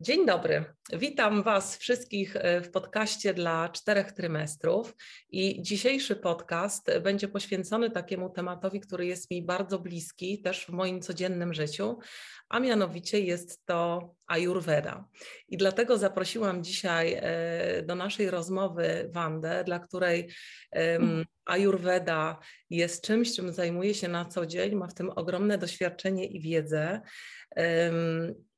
Dzień dobry. Witam Was wszystkich e, w podcaście dla czterech trymestrów. I dzisiejszy podcast będzie poświęcony takiemu tematowi, który jest mi bardzo bliski też w moim codziennym życiu, a mianowicie jest to Ayurveda. I dlatego zaprosiłam dzisiaj e, do naszej rozmowy Wandę, dla której um, Ayurveda jest czymś, czym zajmuje się na co dzień, ma w tym ogromne doświadczenie i wiedzę.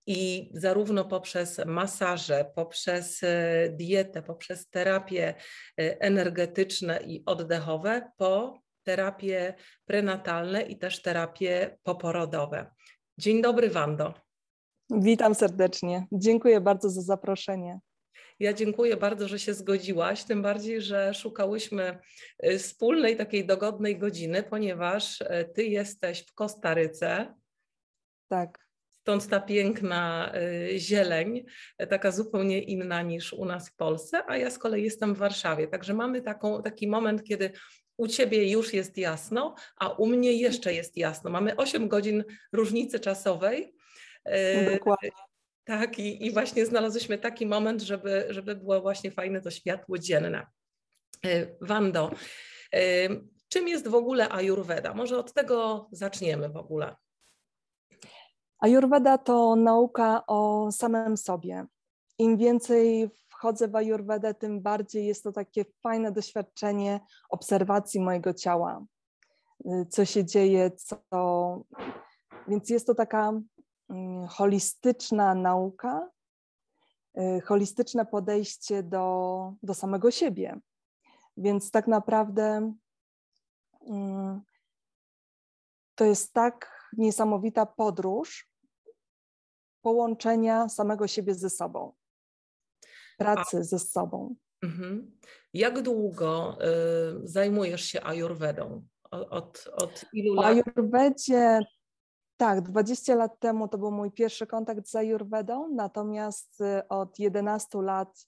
I zarówno poprzez masaże, poprzez e, dietę, poprzez terapie e, energetyczne i oddechowe, po terapie prenatalne i też terapie poporodowe. Dzień dobry, Wando. Witam serdecznie. Dziękuję bardzo za zaproszenie. Ja dziękuję bardzo, że się zgodziłaś, tym bardziej, że szukałyśmy e, wspólnej takiej dogodnej godziny, ponieważ ty jesteś w Kostaryce. Tak. Stąd ta piękna y, zieleń, taka zupełnie inna niż u nas w Polsce, a ja z kolei jestem w Warszawie. Także mamy taką, taki moment, kiedy u Ciebie już jest jasno, a u mnie jeszcze jest jasno. Mamy 8 godzin różnicy czasowej. Y, Dokładnie. Tak, i, i właśnie znalazłyśmy taki moment, żeby, żeby było właśnie fajne to światło dzienne. Y, Wando, czym jest w ogóle Ayurveda? Może od tego zaczniemy w ogóle. Ayurveda to nauka o samym sobie. Im więcej wchodzę w Ayurvedę, tym bardziej jest to takie fajne doświadczenie obserwacji mojego ciała, co się dzieje, co. Więc jest to taka mm, holistyczna nauka, y, holistyczne podejście do, do samego siebie. Więc tak naprawdę mm, to jest tak niesamowita podróż, połączenia samego siebie ze sobą, pracy A, ze sobą. Mhm. Jak długo y, zajmujesz się ajurwedą? Od, od ilu lat? W ajurwedzie, tak, 20 lat temu to był mój pierwszy kontakt z ajurwedą, natomiast y, od 11 lat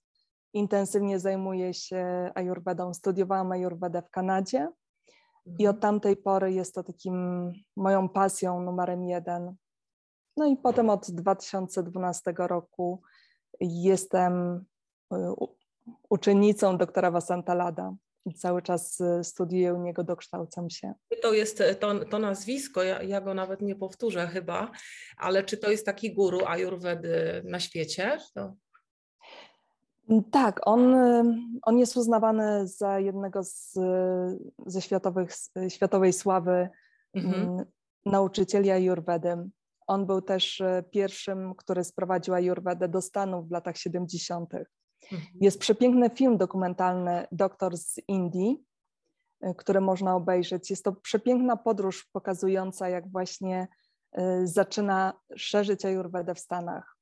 intensywnie zajmuję się ajurwedą. Studiowałam ajurwedę w Kanadzie mhm. i od tamtej pory jest to takim moją pasją numerem jeden. No i potem od 2012 roku jestem y, uczennicą doktora Vasanta Lada cały czas y, studiuję u niego, dokształcam się. To jest y, to, to nazwisko, ja, ja, go nawet nie powtórzę chyba, ale czy to jest taki guru ajurwedy na świecie? To... Tak, on, on jest uznawany za jednego z, ze światowych, światowej sławy mhm. Mm, nauczycieli ajurwedy. On był też e, pierwszym, który sprowadził Ayurvedę do Stanów w latach 70. Mhm. Jest przepiękny film dokumentalny Doktor z Indii, e, który można obejrzeć. Jest to przepiękna podróż pokazująca, jak właśnie e, zaczyna szerzyć Ayurvedę w Stanach.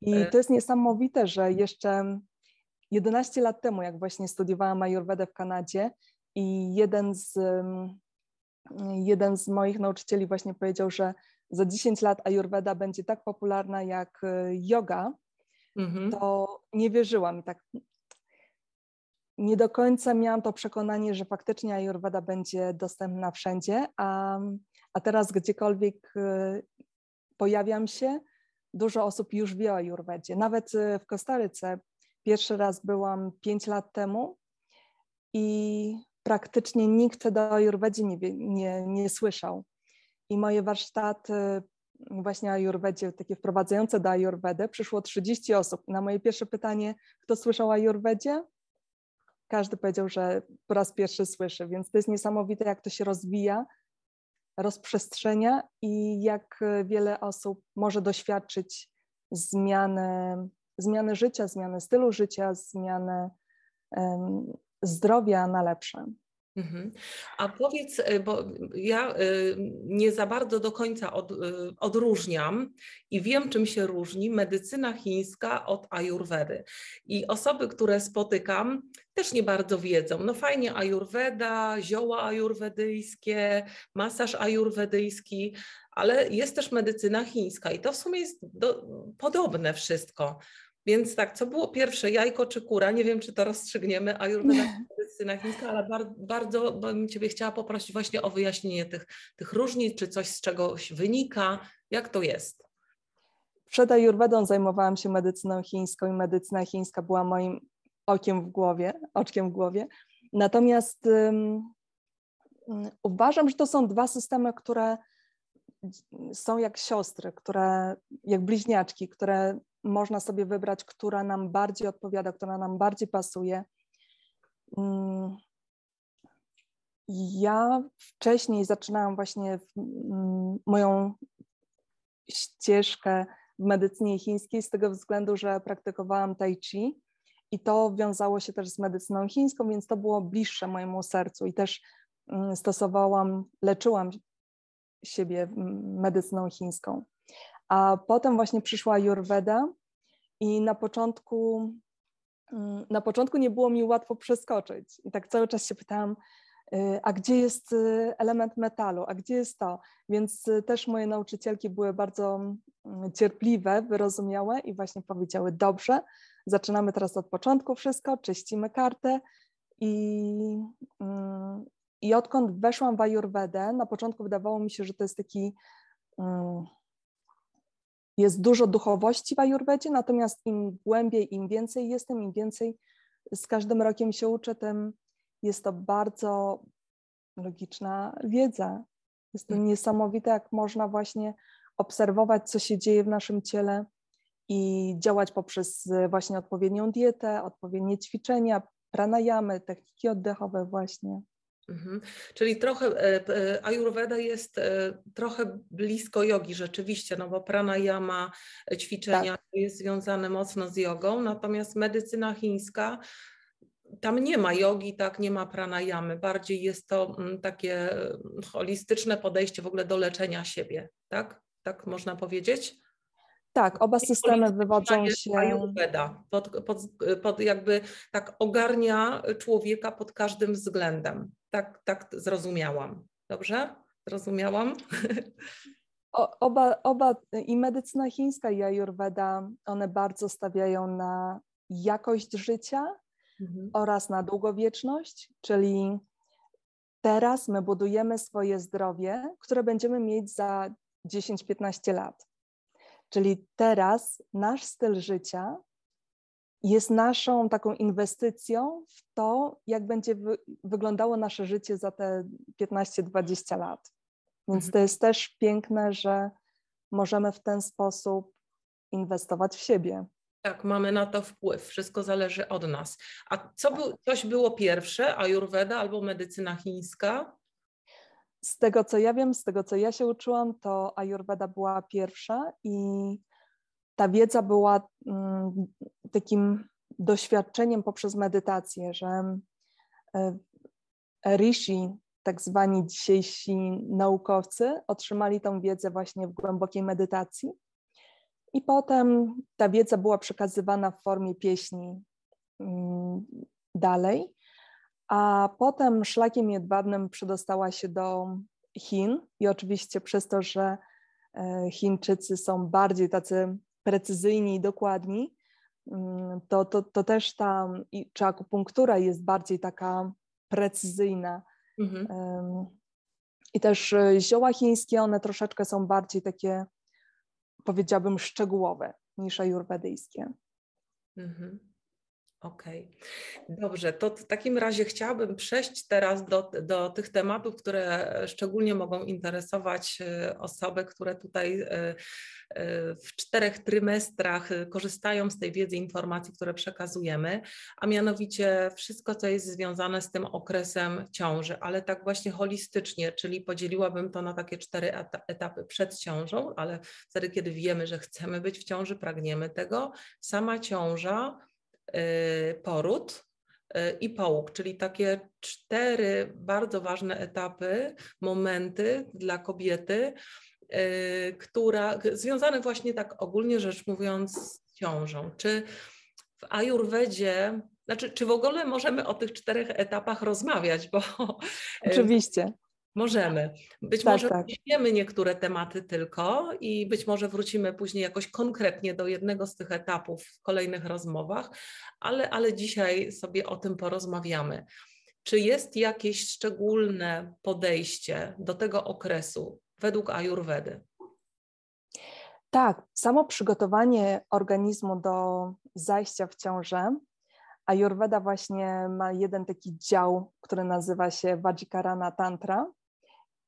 I to jest niesamowite, że jeszcze 11 lat temu, jak właśnie studiowałam Ayurvedę w Kanadzie i jeden z, jeden z moich nauczycieli właśnie powiedział, że za 10 lat Ayurveda będzie tak popularna jak e, yoga, mhm. to nie wierzyłam i tak nie do końca miałam to przekonanie, że faktycznie Ayurveda będzie dostępna wszędzie, a, a teraz gdziekolwiek e, pojawiam się, dużo osób już wie o Ayurvedzie. Nawet e, w Kostaryce pierwszy raz byłam 5 lat temu i praktycznie nikt do Ayurvedy nie, nie, nie słyszał i moje warsztaty właśnie ajurwedzie, takie wprowadzające do ajurwedy, przyszło 30 osób. Na moje pierwsze pytanie, kto słyszał o ajurwedzie? Każdy powiedział, że po raz pierwszy słyszy, więc to jest niesamowite, jak to się rozwija, rozprzestrzenia i jak wiele osób może doświadczyć zmiany, zmiany życia, zmiany stylu życia, zmiany um, zdrowia na lepsze. Mhm. A powiedz, y, bo ja y, nie za bardzo do końca od, y, odróżniam i wiem, czym się różni medycyna chińska od ajurwedy. I osoby, które spotykam, też nie bardzo wiedzą. No fajnie ajurweda, zioła ajurwedyjskie, masaż ajurwedyjski, ale jest też medycyna chińska i to w sumie jest do, podobne wszystko. Więc tak, co było pierwsze, jajko czy kura? Nie wiem, czy to rozstrzygniemy, ajurweda medycyna chińska, ale bardzo, bardzo bym Ciebie chciała poprosić właśnie o wyjaśnienie tych, tych różnic, czy coś z czegoś wynika, jak to jest? przed Ayurvedą zajmowałam się medycyną chińską i medycyna chińska była moim okiem w głowie, oczkiem w głowie. Natomiast um, uważam, że to są dwa systemy, które są jak siostry, które, jak bliźniaczki, które można sobie wybrać, która nam bardziej odpowiada, która nam bardziej pasuje. Mm, ja wcześniej zaczynałam właśnie mm, moją ścieżkę w medycynie chińskiej z tego względu, że praktykowałam tai chi i to wiązało się też z medycyną chińską, więc to było bliższe mojemu sercu i też mm, stosowałam, leczyłam siebie medycyną chińską. A potem właśnie przyszła Ayurveda i na początku, mm, na początku nie było mi łatwo przeskoczyć. I tak cały czas się pytałam, y, a gdzie jest y, element metalu, a gdzie jest to? Więc y, też moje nauczycielki były bardzo mm, cierpliwe, wyrozumiałe i właśnie powiedziały, dobrze, zaczynamy teraz od początku wszystko, czyścimy kartę i, mm, i odkąd weszłam w Ayurvedę, na początku wydawało mi się, że to jest taki jest dużo duchowości w Ayurvedzie, natomiast im głębiej, im więcej jestem, im więcej z każdym rokiem się uczę, tym jest to bardzo logiczna wiedza. Jest to niesamowite, jak można właśnie obserwować, co się dzieje w naszym ciele i działać poprzez właśnie odpowiednią dietę, odpowiednie ćwiczenia, pranayamy, techniki oddechowe właśnie. Mhm. Czyli trochę e, e, Ayurveda jest e, trochę blisko jogi rzeczywiście, no bo pranayama, ćwiczenia tak. jest związane mocno z jogą, natomiast medycyna chińska tam nie ma jogi, tak, nie ma pranayamy, bardziej jest to mm, takie holistyczne podejście w ogóle do leczenia siebie, tak? Tak można powiedzieć? Tak, oba systemy wywodzą się. Ayurveda, pod, pod, pod jakby tak ogarnia człowieka pod każdym względem. Tak, tak zrozumiałam. Dobrze? Zrozumiałam? O, oba, oba i medycyna chińska i ayurveda, one bardzo stawiają na jakość życia mhm. oraz na długowieczność, czyli teraz my budujemy swoje zdrowie, które będziemy mieć za 10-15 lat. Czyli teraz nasz styl życia jest naszą taką inwestycją w to, jak będzie wy wyglądało nasze życie za te 15-20 lat. Więc mhm. to jest też piękne, że możemy w ten sposób inwestować w siebie. Tak, mamy na to wpływ, wszystko zależy od nas. A co był, coś było pierwsze, Ayurveda albo medycyna chińska? Z tego co ja wiem, z tego co ja się uczyłam, to Ayurveda była pierwsza i ta wiedza była mm, takim doświadczeniem poprzez medytację, że e, rishi, tak zwani dzisiejsi naukowcy, otrzymali tą wiedzę właśnie w głębokiej medytacji. I potem ta wiedza była przekazywana w formie pieśni mm, dalej, a potem szlakiem jedwabnym przedostała się do Chin i oczywiście przez to, że e, Chińczycy są bardziej tacy precyzyjni i dokładni, mm, to, to, to też ta, czy akupunktura jest bardziej taka precyzyjna. Mhm. I też e, zioła chińskie, one troszeczkę są bardziej takie, powiedziałabym, szczegółowe niż ajurwedyjskie. Mhm. Okej, okay. dobrze. To w takim razie chciałabym przejść teraz do, do tych tematów, które szczególnie mogą interesować e, osoby, które tutaj e, e, w czterech trymestrach korzystają z tej wiedzy, informacji, które przekazujemy, a mianowicie wszystko, co jest związane z tym okresem ciąży, ale tak właśnie holistycznie, czyli podzieliłabym to na takie cztery etapy przed ciążą, ale wtedy, kiedy wiemy, że chcemy być w ciąży, pragniemy tego, sama ciąża poród y, i połóg, czyli takie cztery bardzo ważne etapy, momenty dla kobiety, y, która związane właśnie tak ogólnie rzecz mówiąc z ciążą. Czy w ajurwedzie, znaczy czy w ogóle możemy o tych czterech etapach rozmawiać, bo Oczywiście. Możemy. Być tak, może tak. niektóre tematy tylko i być może wrócimy później jakoś konkretnie do jednego z tych etapów w kolejnych rozmowach, ale, ale dzisiaj sobie o tym porozmawiamy. Czy jest jakieś szczególne podejście do tego okresu według Ajurwedy? Tak, samo przygotowanie organizmu do zajścia w ciążę. Ayurveda właśnie ma jeden taki dział, który nazywa się Vajikarana Tantra,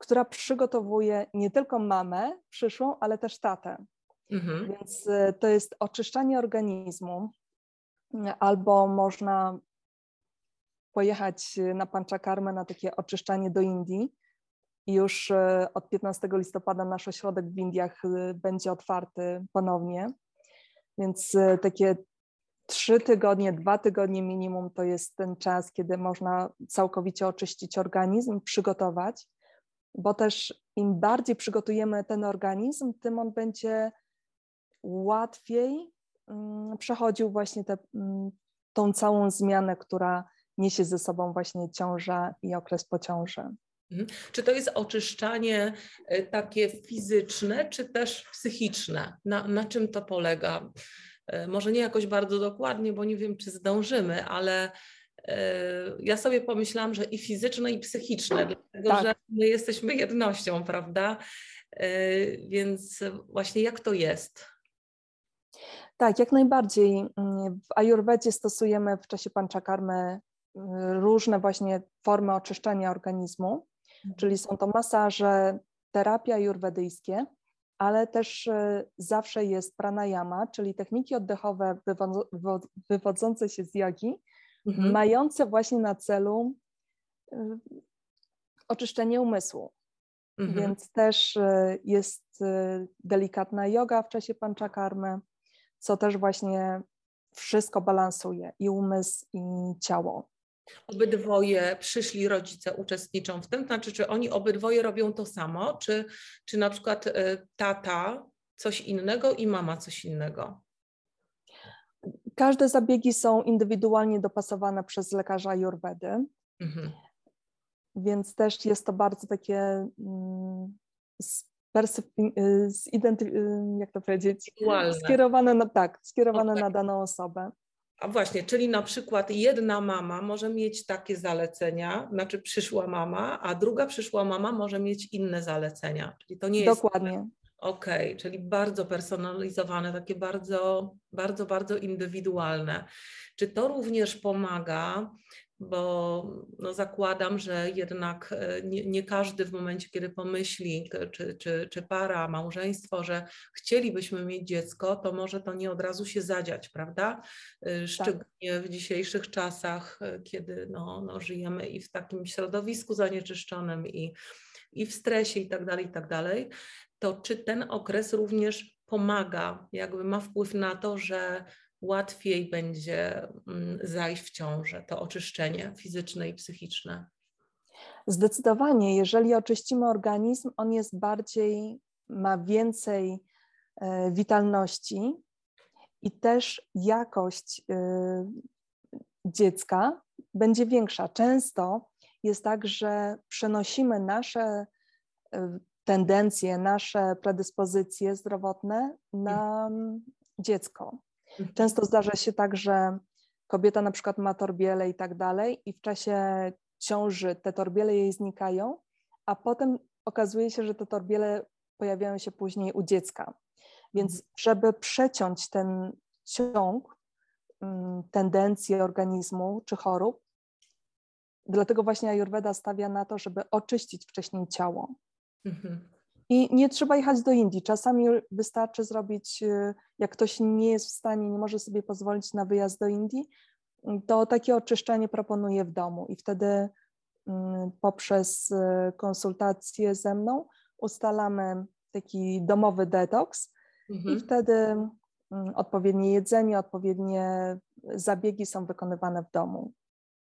która przygotowuje nie tylko mamę przyszłą, ale też tatę. Mhm. Więc y, to jest oczyszczanie organizmu, albo można pojechać na Panchakarmę na takie oczyszczanie do Indii. Już y, od 15 listopada nasz ośrodek w Indiach y, będzie otwarty ponownie, więc takie trzy tygodnie, dwa tygodnie minimum to jest ten czas, kiedy można całkowicie oczyścić organizm, przygotować bo też im bardziej przygotujemy ten organizm, tym on będzie łatwiej mm, przechodził właśnie te, mm, tą całą zmianę, która niesie ze sobą właśnie ciąża i okres po ciąży. Mhm. Czy to jest oczyszczanie e, takie fizyczne, czy też psychiczne? Na, na czym to polega? E, może nie jakoś bardzo dokładnie, bo nie wiem, czy zdążymy, ale ja sobie pomyślałam, że i fizyczne, i psychiczne, dlatego tak. że my jesteśmy jednością, prawda? E, więc właśnie jak to jest? Tak, jak najbardziej. W Ayurvedzie stosujemy w czasie panchakarmy y, różne właśnie formy oczyszczania organizmu, mhm. czyli są to masaże, terapie ajurwedyjskie, ale też zawsze jest pranayama, czyli techniki oddechowe wywodzące się z jogi, mhm. mające właśnie na celu y, oczyszczenie umysłu. Mhm. Więc też y, jest y, delikatna yoga w czasie panchakarmy, co też właśnie wszystko balansuje i umysł, i ciało. Obydwoje przyszli rodzice uczestniczą w tym, znaczy, czy oni obydwoje robią to samo, czy, czy na przykład tata coś innego i mama coś innego? Każde zabiegi są indywidualnie dopasowane przez lekarza Ayurvedy, mhm. więc też jest to bardzo takie mm, y, jak to powiedzieć, skierowane na tak, skierowane na daną osobę. A właśnie, czyli na przykład jedna mama może mieć takie zalecenia, znaczy przyszła mama, a druga przyszła mama może mieć inne zalecenia. Czyli to nie jest Dokładnie. Okay, czyli bardzo personalizowane, takie bardzo, bardzo, bardzo indywidualne. Czy to również pomaga, bo no zakładam, że jednak e, nie, nie, każdy w momencie, kiedy pomyśli, czy, czy, czy para, małżeństwo, że chcielibyśmy mieć dziecko, to może to nie od razu się zadziać, prawda? E. Szczególnie w dzisiejszych czasach, e, kiedy no, no żyjemy i w takim środowisku zanieczyszczonym, i, i w stresie, i tak dalej, i tak dalej to czy ten okres również pomaga, jakby ma wpływ na to, że łatwiej będzie mm, zajść w ciążę, to oczyszczenie fizyczne i psychiczne? Zdecydowanie, jeżeli oczyścimy organizm, on jest bardziej, ma więcej e, witalności i też jakość e, dziecka będzie większa. Często jest tak, że przenosimy nasze e, tendencje, nasze predyspozycje zdrowotne na dziecko. Mhm. Często zdarza się tak, że kobieta na przykład ma torbiele i tak dalej, i w czasie ciąży te torbiele jej znikają, a potem okazuje się, że te torbiele pojawiają się później u dziecka. Więc mhm. żeby przeciąć ten ciąg, mm, tendencje organizmu czy chorób, dlatego właśnie Ayurveda stawia na to, żeby oczyścić wcześniej ciało. Mhm. I nie trzeba jechać do Indii. Czasami wystarczy zrobić, y, jak ktoś nie jest w stanie, nie może sobie pozwolić na wyjazd do Indii, to takie oczyszczenie proponuję w domu i wtedy mm, poprzez y, konsultacje ze mną ustalamy taki domowy detoks mhm. i wtedy mm, odpowiednie jedzenie, odpowiednie zabiegi są wykonywane w domu.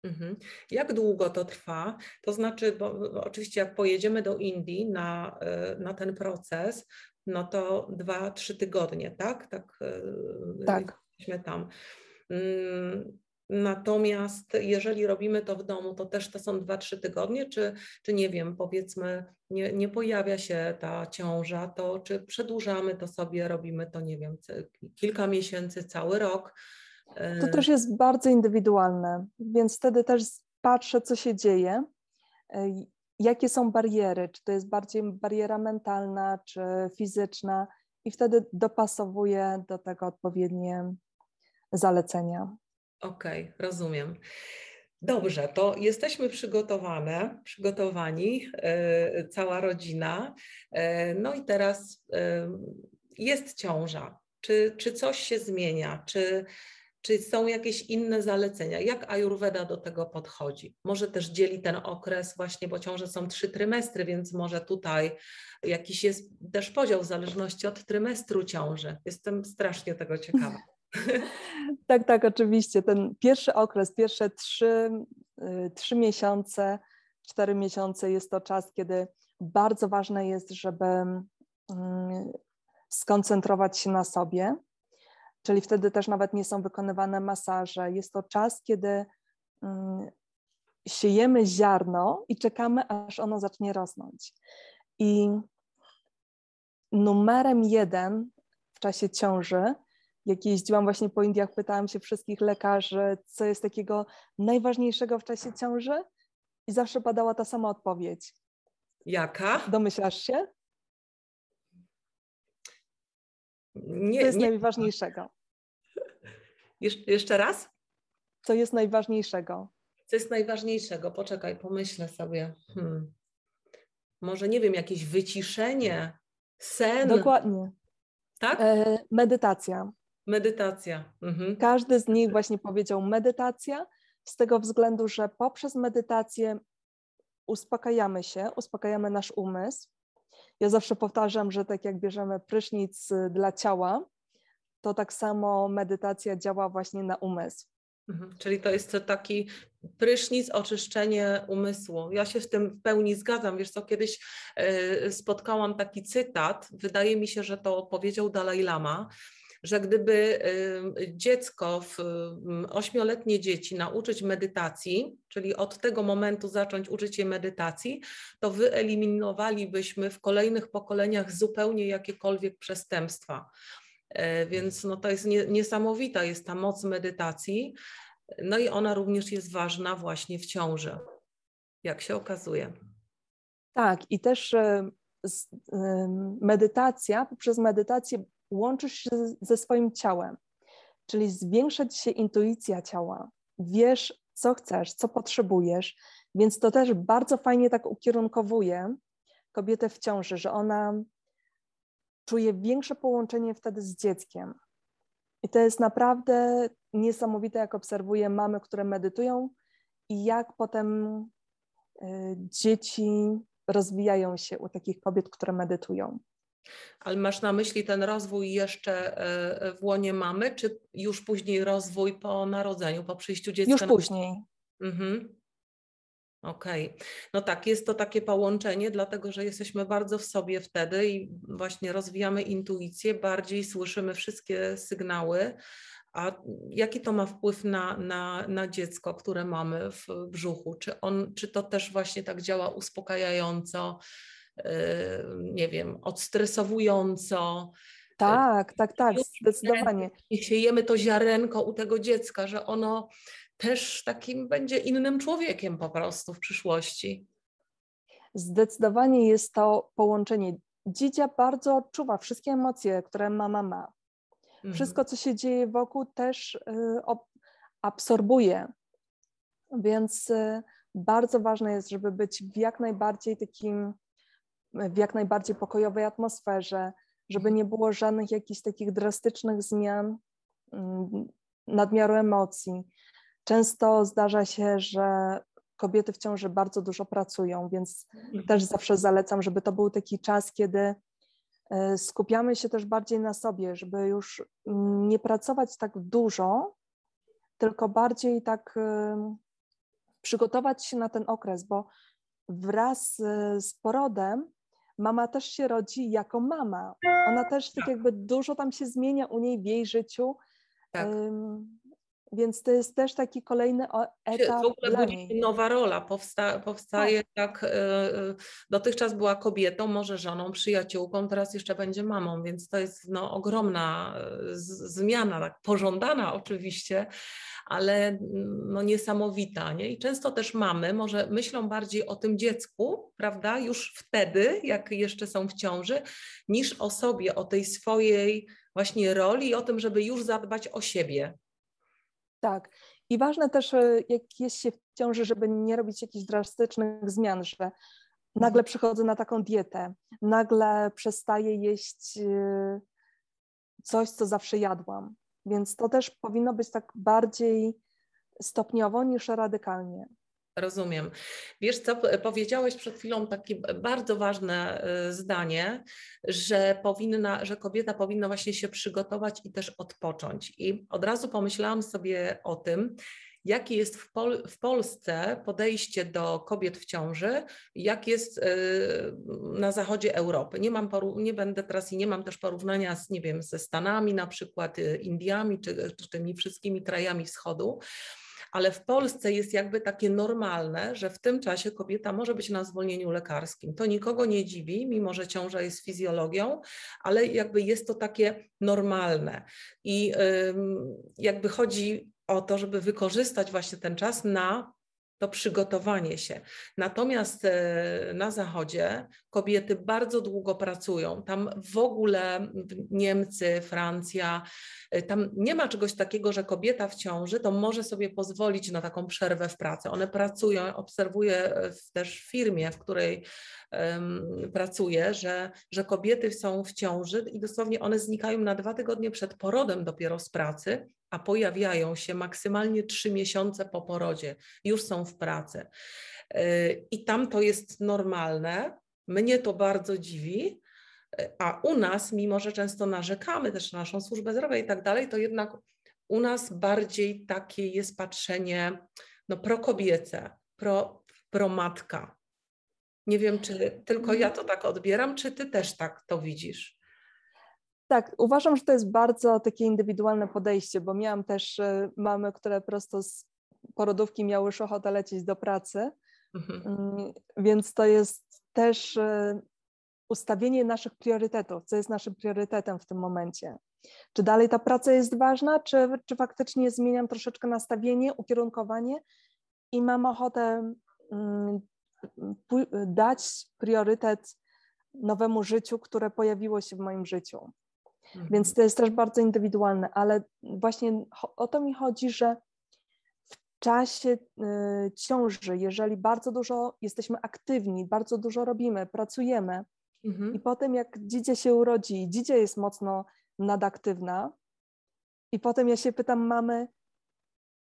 Mhm. Jak długo to trwa? To znaczy, bo oczywiście jak pojedziemy do Indii na, e, na ten proces, no to dwa, trzy tygodnie, tak? Tak. E, tak. Jesteśmy tam. Mm, natomiast jeżeli robimy to w domu, to też to są dwa, trzy tygodnie, czy, czy nie wiem, powiedzmy, nie, nie pojawia się ta ciąża, to czy przedłużamy to sobie, robimy to, nie wiem, kilka miesięcy, cały rok to też jest bardzo indywidualne, więc wtedy też patrzę, co się dzieje, jakie są bariery, czy to jest bardziej bariera mentalna, czy fizyczna, i wtedy dopasowuje do tego odpowiednie zalecenia. Okej, okay, rozumiem. Dobrze, to jesteśmy przygotowane, przygotowani, yy, cała rodzina. Yy, no i teraz yy, jest ciąża. Czy, czy coś się zmienia? Czy, czy są jakieś inne zalecenia? Jak Ayurveda do tego podchodzi? Może też dzieli ten okres właśnie, bo ciąże są trzy trymestry, więc może tutaj jakiś jest też podział w zależności od trymestru ciąży. Jestem strasznie tego ciekawa. tak, tak, oczywiście. Ten pierwszy okres, pierwsze trzy, y, trzy miesiące, cztery miesiące jest to czas, kiedy bardzo ważne jest, żeby mm, skoncentrować się na sobie, czyli wtedy też nawet nie są wykonywane masaże. Jest to czas, kiedy mm, siejemy ziarno i czekamy, aż ono zacznie rosnąć. I numerem jeden w czasie ciąży jak jeździłam właśnie po Indiach, pytałam się wszystkich lekarzy, co jest takiego najważniejszego w czasie ciąży i zawsze padała ta sama odpowiedź. Jaka? Domyślasz się? Nie, co jest nie. najważniejszego? Jesz jeszcze raz? Co jest najważniejszego? Co jest najważniejszego? Poczekaj, pomyślę sobie. Hmm. Może nie wiem, jakieś wyciszenie, sen. Dokładnie. Tak? E, medytacja. Medytacja. Mhm. Każdy z nich właśnie powiedział medytacja, z tego względu, że poprzez medytację uspokajamy się, uspokajamy nasz umysł. Ja zawsze powtarzam, że tak jak bierzemy prysznic y, dla ciała, to tak samo medytacja działa właśnie na umysł. Mhm. Czyli to jest taki prysznic, oczyszczenie umysłu. Ja się z tym w pełni zgadzam. Wiesz co, kiedyś y, spotkałam taki cytat, wydaje mi się, że to powiedział Dalaj Lama, że gdyby dziecko, ośmioletnie dzieci nauczyć medytacji, czyli od tego momentu zacząć uczyć je medytacji, to wyeliminowalibyśmy w kolejnych pokoleniach zupełnie jakiekolwiek przestępstwa. E, więc no to jest niesamowita jest ta moc medytacji. No i ona również jest ważna właśnie w ciąży, jak się okazuje. Tak, i też e, medytacja, poprzez medytację łączysz się ze swoim ciałem, czyli zwiększa ci się intuicja ciała, wiesz, co chcesz, co potrzebujesz, więc to też bardzo fajnie tak ukierunkowuje kobietę w ciąży, że ona czuje większe połączenie wtedy z dzieckiem. I to jest naprawdę niesamowite, jak obserwuję mamy, które medytują i jak potem y, dzieci rozwijają się u takich kobiet, które medytują. Ale masz na myśli ten rozwój jeszcze e, w łonie mamy, czy już później rozwój po narodzeniu, po przyjściu dziecka? Już później. Mhm. Okej. Okay. No tak, jest to takie połączenie, dlatego że jesteśmy bardzo w sobie wtedy i właśnie rozwijamy intuicję, bardziej słyszymy wszystkie sygnały. A jaki to ma wpływ na, na, na dziecko, które mamy w brzuchu? Czy, on, czy to też właśnie tak działa uspokajająco? Nie wiem, odstresowująco. Tak, tak, tak, zdecydowanie. I siejemy to ziarenko u tego dziecka, że ono też takim będzie innym człowiekiem po prostu w przyszłości. Zdecydowanie jest to połączenie. Dzidzia bardzo odczuwa wszystkie emocje, które mama ma. Mhm. Wszystko, co się dzieje wokół, też y, absorbuje. Więc y, bardzo ważne jest, żeby być w jak najbardziej takim w jak najbardziej pokojowej atmosferze, żeby nie było żadnych jakichś takich drastycznych zmian, mm, nadmiaru emocji. Często zdarza się, że kobiety w ciąży bardzo dużo pracują, więc mhm. też zawsze zalecam, żeby to był taki czas, kiedy e, skupiamy się też bardziej na sobie, żeby już nie pracować tak dużo, tylko bardziej tak e, przygotować się na ten okres, bo wraz e, z porodem mama też się rodzi jako mama. Ona też tak, tak jakby dużo tam się zmienia u niej w jej życiu. Tak. Więc to jest też taki kolejny etap. W ogóle dla niej. nowa rola powsta powstaje tak. tak dotychczas była kobietą, może żoną, przyjaciółką, teraz jeszcze będzie mamą, więc to jest no, ogromna zmiana, tak pożądana oczywiście, ale no, niesamowita. Nie? I często też mamy może myślą bardziej o tym dziecku, prawda, już wtedy, jak jeszcze są w ciąży, niż o sobie, o tej swojej właśnie roli i o tym, żeby już zadbać o siebie. Tak. I ważne też, e, jak jest się w ciąży, żeby nie robić jakichś drastycznych zmian, że nagle przychodzę na taką dietę, nagle przestaję jeść e, coś, co zawsze jadłam. Więc to też powinno być tak bardziej stopniowo niż radykalnie. Rozumiem. Wiesz co, powiedziałeś przed chwilą takie bardzo ważne y, zdanie, że powinna, że kobieta powinna właśnie się przygotować i też odpocząć. I od razu pomyślałam sobie o tym, jakie jest w, Pol w, Polsce podejście do kobiet w ciąży, jak jest y, na zachodzie Europy. Nie, mam nie będę teraz i nie mam też porównania z, nie wiem, ze Stanami, na przykład y, Indiami, czy, czy tymi wszystkimi krajami wschodu, ale w Polsce jest jakby takie normalne, że w tym czasie kobieta może być na zwolnieniu lekarskim. To nikogo nie dziwi, mimo że ciąża jest fizjologią, ale jakby jest to takie normalne. I jakby chodzi o to, żeby wykorzystać właśnie ten czas na to przygotowanie się. Natomiast e, na Zachodzie kobiety bardzo długo pracują. Tam w ogóle Niemcy, Francja, e, tam nie ma czegoś takiego, że kobieta w ciąży to może sobie pozwolić na taką przerwę w pracy. One pracują, obserwuję też w firmie, w której um, pracuję, że, że kobiety są w ciąży i dosłownie one znikają na dwa tygodnie przed porodem dopiero z pracy a pojawiają się maksymalnie trzy miesiące po porodzie, już są w pracy. Y, I tam to jest normalne. Mnie to bardzo dziwi, y, a u nas, mimo że często narzekamy też na naszą służbę zdrowia i tak dalej, to jednak u nas bardziej takie jest patrzenie no, prokobiece, pro, promatka. Nie wiem, czy tylko ja to tak odbieram, czy ty też tak to widzisz? Tak, uważam, że to jest bardzo takie indywidualne podejście, bo miałam też e, mamy, które prosto z porodówki miały już ochotę lecieć do pracy, mhm. Mm, więc to jest też e, ustawienie naszych priorytetów, co jest naszym priorytetem w tym momencie. Czy dalej ta praca jest ważna, czy, czy faktycznie zmieniam troszeczkę nastawienie, ukierunkowanie i mam ochotę mm, dać priorytet nowemu życiu, które pojawiło się w moim życiu. Mhm. Więc to jest też bardzo indywidualne, ale właśnie o to mi chodzi, że w czasie y, ciąży, jeżeli bardzo dużo jesteśmy aktywni, bardzo dużo robimy, pracujemy mhm. i potem jak dzidzie się urodzi, dzidzie jest mocno nadaktywna i potem ja się pytam mamy,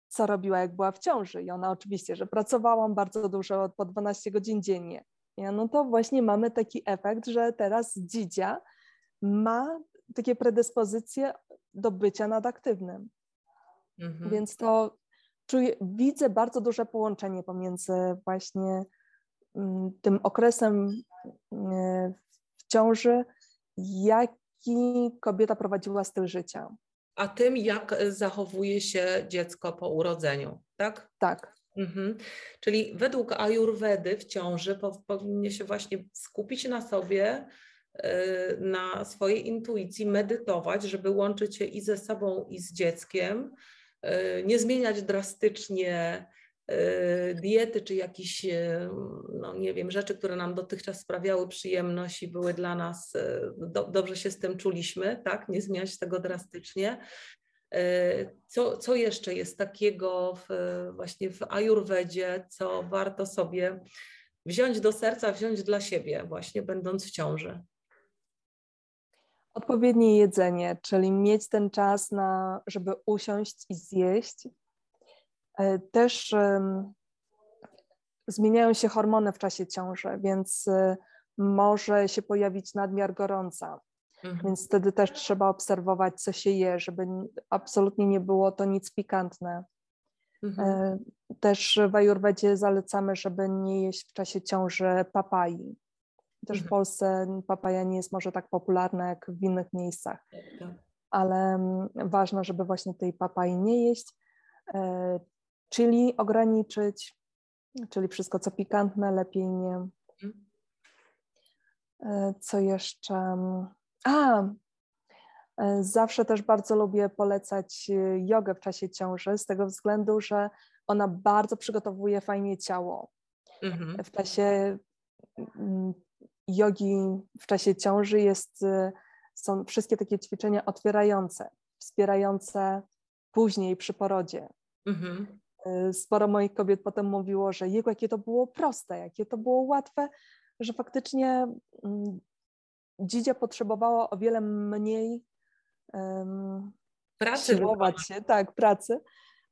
co robiła jak była w ciąży i ona oczywiście, że pracowałam bardzo dużo, po 12 godzin dziennie. Ja, no to właśnie mamy taki efekt, że teraz dzidzia ma takie predyspozycje do bycia nadaktywnym. Mhm. Więc to czuję, widzę bardzo duże połączenie pomiędzy właśnie mm, tym okresem mm, w ciąży, jaki kobieta prowadziła styl życia. A tym, jak zachowuje się dziecko po urodzeniu, tak? Tak. Mhm. Czyli według Ajurwedy w ciąży powinien się właśnie skupić na sobie, na swojej intuicji, medytować, żeby łączyć się i ze sobą, i z dzieckiem, y, nie zmieniać drastycznie y, diety czy jakichś, no nie wiem, rzeczy, które nam dotychczas sprawiały przyjemność i były dla nas, do, dobrze się z tym czuliśmy, tak, nie zmieniać tego drastycznie. Co, co jeszcze jest takiego w, właśnie w ajurwedzie, co warto sobie wziąć do serca, wziąć dla siebie, właśnie będąc w ciąży? Odpowiednie jedzenie, czyli mieć ten czas na, żeby usiąść i zjeść. E, też um, zmieniają się hormony w czasie ciąży, więc y, może się pojawić nadmiar gorąca. Mhm. Więc wtedy też trzeba obserwować, co się je, żeby absolutnie nie było to nic pikantne. Mhm. E, też w Ajurwedzie zalecamy, żeby nie jeść w czasie ciąży papai, też w mhm. Polsce papaja nie jest może tak popularna jak w innych miejscach, tak, tak. ale mm, ważne, żeby właśnie tej papai nie jeść. czyli ograniczyć, czyli wszystko co pikantne lepiej nie. Mhm. Co jeszcze? A, zawsze też bardzo lubię polecać jogę w czasie ciąży, z tego względu, że ona bardzo przygotowuje fajnie ciało. Mhm. W czasie mm, jogi, w czasie ciąży jest, y, są wszystkie takie ćwiczenia otwierające, wspierające później przy porodzie. Mhm. Y, sporo moich kobiet potem mówiło, że jego jakie to było proste, jakie to było łatwe, że faktycznie mm, dzidzia potrzebowała o wiele mniej um, pracy siłować się, tak, pracy,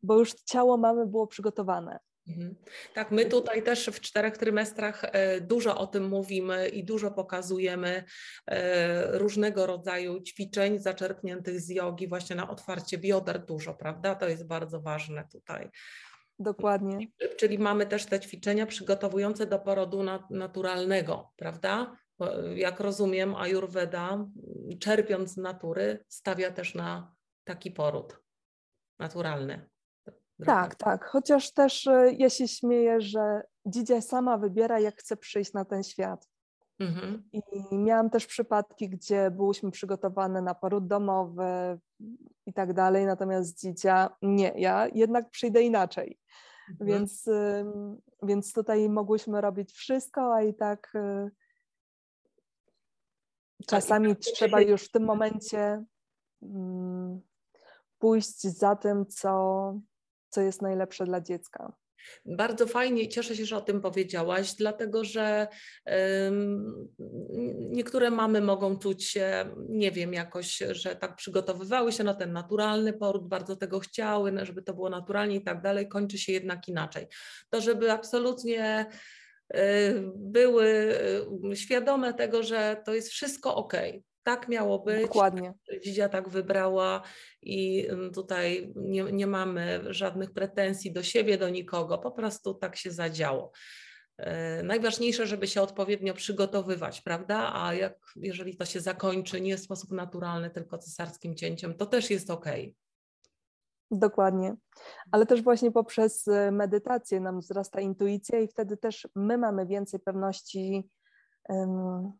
bo już ciało mamy było przygotowane. Mhm. Tak, my tutaj też w czterech trymestrach e, dużo o tym mówimy i dużo pokazujemy e, różnego rodzaju ćwiczeń zaczerpniętych z jogi, właśnie na otwarcie bioder dużo, prawda? To jest bardzo ważne tutaj. Dokładnie. Czyli mamy też te ćwiczenia przygotowujące do porodu naturalnego, prawda? Jak rozumiem, Ayurveda, czerpiąc z natury, stawia też na taki poród naturalny. Tak, tak. Chociaż też e, ja się śmieję, że dzidzia sama wybiera, jak chce przyjść na ten świat. Mhm. I miałam też przypadki, gdzie byłyśmy przygotowane na poród domowy i tak dalej, natomiast dzidzia nie, ja jednak przyjdę inaczej. Mhm. Więc, więc tutaj mogłyśmy robić wszystko, a i tak e, czasami trzeba już w tym momencie mm, pójść za tym, co, co jest najlepsze dla dziecka. Bardzo fajnie i cieszę się, że o tym powiedziałaś, dlatego że um, niektóre mamy mogą czuć się, nie wiem, jakoś, że tak przygotowywały się na ten naturalny poród, bardzo tego chciały, żeby to było naturalnie i tak dalej, kończy się jednak inaczej. To, żeby absolutnie y, były y, świadome tego, że to jest wszystko ok, tak miało być. Dokładnie. Dzidzia tak wybrała i tutaj nie, nie mamy żadnych pretensji do siebie, do nikogo, po prostu tak się zadziało. E, najważniejsze, żeby się odpowiednio przygotowywać, prawda? A jak jeżeli to się zakończy nie w sposób naturalny, tylko cesarskim cięciem, to też jest ok. Dokładnie. Ale też właśnie poprzez e, medytację nam wzrasta intuicja i wtedy też my mamy więcej pewności um,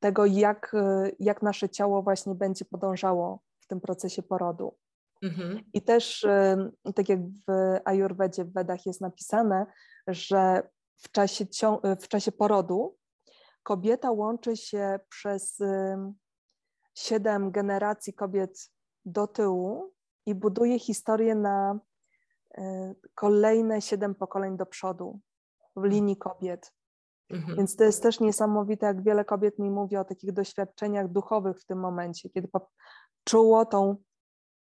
tego, jak, e, jak nasze ciało właśnie będzie podążało w tym procesie porodu. Mhm. I też, e, tak jak w Ajurwedzie, w Wedach jest napisane, że w czasie, w czasie porodu kobieta łączy się przez e, siedem generacji kobiet do tyłu i buduje historię na kolejne siedem pokoleń do przodu w linii kobiet. Mhm. Więc to jest też niesamowite, jak wiele kobiet mi mówi o takich doświadczeniach duchowych w tym momencie, kiedy czuło tą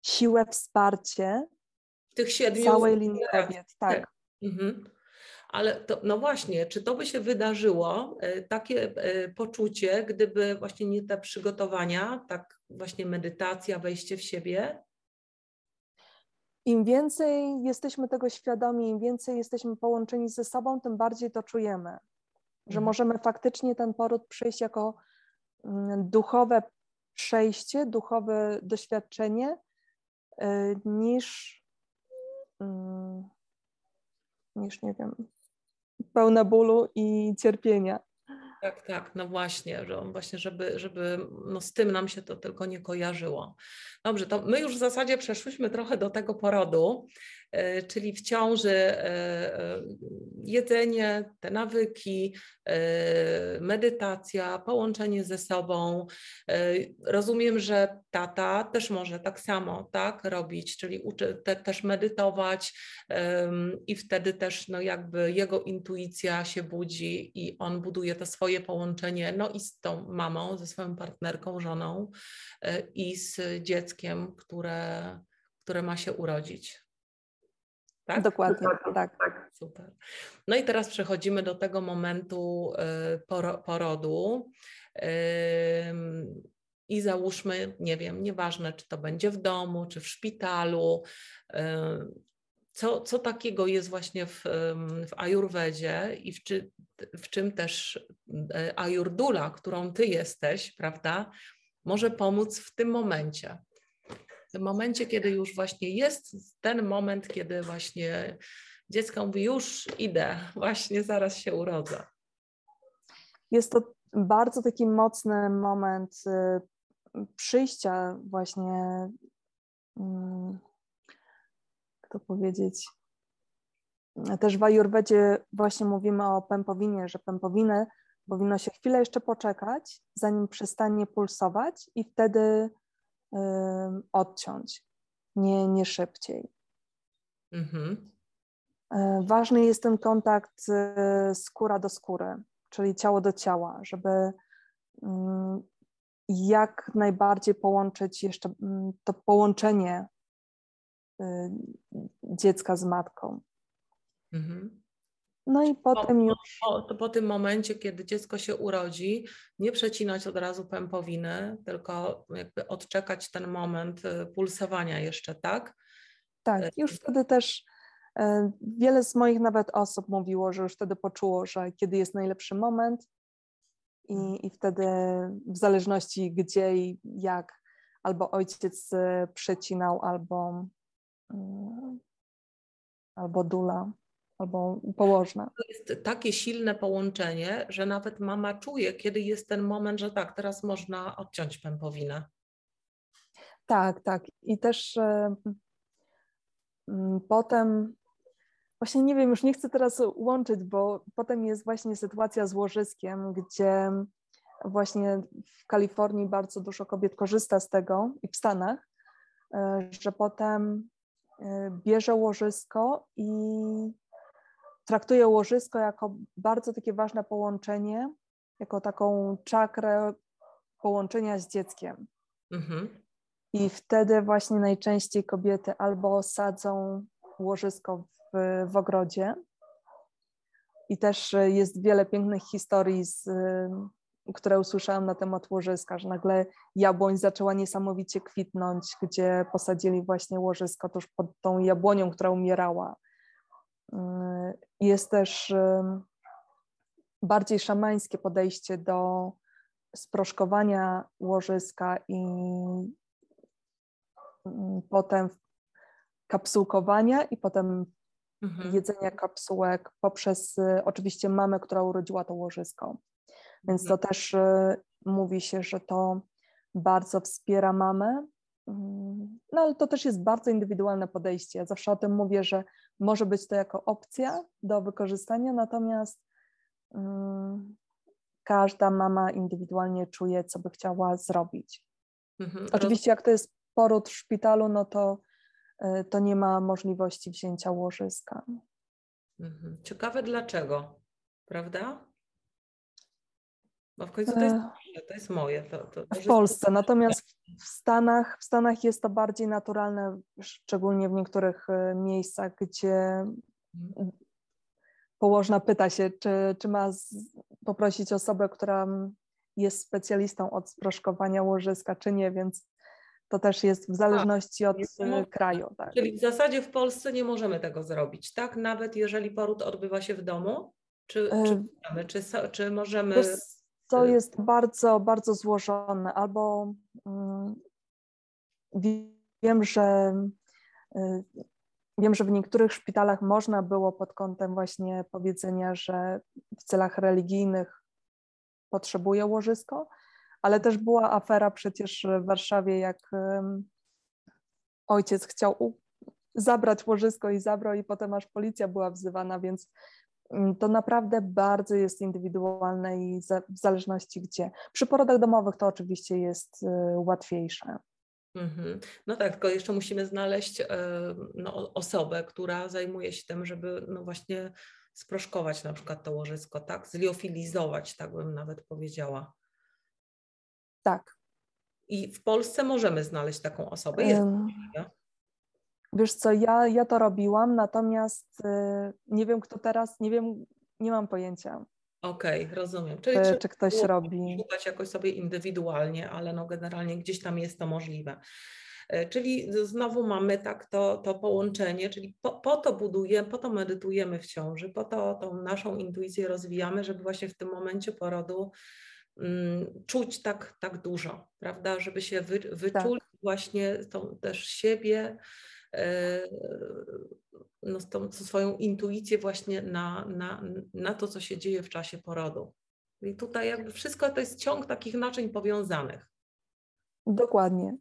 siłę, wsparcie tych siedmiu całej linii kobiet. Tak. tak. Mhm. Ale to, no właśnie, czy to by się wydarzyło, e, takie e, poczucie, gdyby właśnie nie te przygotowania, tak właśnie medytacja, wejście w siebie? Im więcej jesteśmy tego świadomi, im więcej jesteśmy połączeni ze sobą, tym bardziej to czujemy że mhm. możemy faktycznie ten poród przejść jako mm, duchowe przejście, duchowe doświadczenie, y, niż, mm, niż nie wiem, pełne bólu i cierpienia. Tak, tak, no właśnie, że właśnie, żeby, żeby no z tym nam się to tylko nie kojarzyło. Dobrze, to my już w zasadzie przeszłyśmy trochę do tego porodu. E, czyli w ciąży e, e, jedzenie, te nawyki, medytacja, połączenie ze sobą. Rozumiem, że tata też może tak samo tak robić, czyli uczy, te, też medytować i wtedy też no jakby jego intuicja się budzi i on buduje to swoje połączenie no i z tą mamą, ze swoją partnerką, żoną i z dzieckiem, które, które ma się urodzić. Tak? Dokładnie, tak. tak. Super. No i teraz przechodzimy do tego momentu y, porodu. I załóżmy, nie wiem, nieważne czy to będzie w domu, czy w szpitalu, co, co takiego jest właśnie w, w ajurwedzie i w, czy, w czym też y, ajurdula, którą ty jesteś, prawda, może pomóc w tym momencie. W momencie, kiedy już właśnie jest ten moment, kiedy właśnie dziecko mówi, już idę, właśnie zaraz się urodzę. Jest to bardzo taki mocny moment y, przyjścia właśnie, mm, jak to powiedzieć, też w Ajurwedzie właśnie mówimy o pępowinie, że pępowiny powinno się chwilę jeszcze poczekać, zanim przestanie pulsować i wtedy odciąć, nie, nie szybciej. Mhm. Y, ważny jest ten kontakt y, skóra do skóry, czyli ciało do ciała, żeby y, jak najbardziej połączyć jeszcze mm, to połączenie y, dziecka z matką. Mhm. No i potem już. Po, po, po, tym momencie, kiedy dziecko się urodzi, nie przecinać od razu pępowiny, tylko jakby odczekać ten moment y, pulsowania jeszcze, tak? Tak, y, już wtedy też e, wiele z moich nawet osób mówiło, że już wtedy poczuło, że kiedy jest najlepszy moment i, mhm. i wtedy w zależności gdzie i jak albo ojciec y, przecinał, albo, mm, albo dula albo położna. To jest takie silne połączenie, że nawet mama czuje, kiedy jest ten moment, że tak, teraz można odciąć pępowinę. Tak, tak. I też e, potem, właśnie nie wiem, już nie chcę teraz łączyć, bo potem jest właśnie sytuacja z łożyskiem, gdzie właśnie w Kalifornii bardzo dużo kobiet korzysta z tego i w Stanach, e, że potem e, bierze łożysko i traktuję łożysko jako bardzo takie ważne połączenie, jako taką czakrę połączenia z dzieckiem. Mhm. I wtedy właśnie najczęściej kobiety albo sadzą łożysko w, w ogrodzie. I też jest wiele pięknych historii, z, które usłyszałam na temat łożyska, że nagle jabłoń zaczęła niesamowicie kwitnąć, gdzie posadzili właśnie łożysko tuż pod tą jabłonią, która umierała. Jest też bardziej szamańskie podejście do sproszkowania łożyska i mm, potem kapsułkowania i potem mhm. jedzenia kapsułek poprzez y, oczywiście mamę, która urodziła to łożysko. Więc to mhm. też y, mówi się, że to bardzo wspiera mamę. Mm, no ale to też jest bardzo indywidualne podejście. Ja zawsze o tym mówię, że może być to jako opcja do wykorzystania, natomiast um, każda mama indywidualnie czuje, co by chciała zrobić. Mhm. Oczywiście, jak to jest poród w szpitalu, no to, y, to nie ma możliwości wzięcia łożyska. Mhm. Ciekawe dlaczego, prawda? Bo w końcu to jest, e, to jest moje. To, to, w Polsce, natomiast w Stanach, w Stanach jest to bardziej naturalne, szczególnie w niektórych e, miejscach, gdzie mhm. położna pyta się, czy, czy ma z, poprosić osobę, która jest specjalistą od sproszkowania łożyska, czy nie, więc to też jest w zależności tak, od e, kraju. Tak. Czyli w zasadzie w Polsce nie możemy tego zrobić, tak? Nawet jeżeli poród odbywa się w domu? Czy, czy, czy, czy możemy to jest bardzo, bardzo złożone. Albo um, wiem, że y, wiem, że w niektórych szpitalach można było pod kątem właśnie powiedzenia, że w celach religijnych potrzebuje łożysko, ale też była afera przecież w Warszawie, jak ojciec chciał zabrać łożysko i zabrał i potem aż policja była wzywana, więc Mm, to naprawdę bardzo jest indywidualne i w zależności gdzie. Przy porodach domowych to oczywiście jest y, łatwiejsze. Mhm. No tak, tylko jeszcze musimy znaleźć e, no, osobę, która zajmuje się tym, żeby no właśnie sproszkować na przykład to łożysko, tak? Zliofilizować, tak bym nawet powiedziała. Tak. I w Polsce możemy znaleźć taką osobę. Jest um, Wiesz co, ja, ja to robiłam, natomiast y, nie wiem kto teraz, nie wiem, nie mam pojęcia. Okej, okay, rozumiem. Czyli czy, czy ktoś robi. Szukać jakoś sobie indywidualnie, ale no generalnie gdzieś tam jest to możliwe. E, czyli znowu mamy tak to, to połączenie, czyli po, po, to budujemy, po to medytujemy w ciąży, po to tą naszą intuicję rozwijamy, żeby właśnie w tym momencie porodu mm, czuć tak, tak dużo, prawda? Żeby się wy, wyczuli tak. właśnie tą też siebie, no, tą swoją intuicję właśnie na, na, na to, co się dzieje w czasie porodu. I tutaj jakby wszystko to jest ciąg takich naczyń powiązanych. Dokładnie.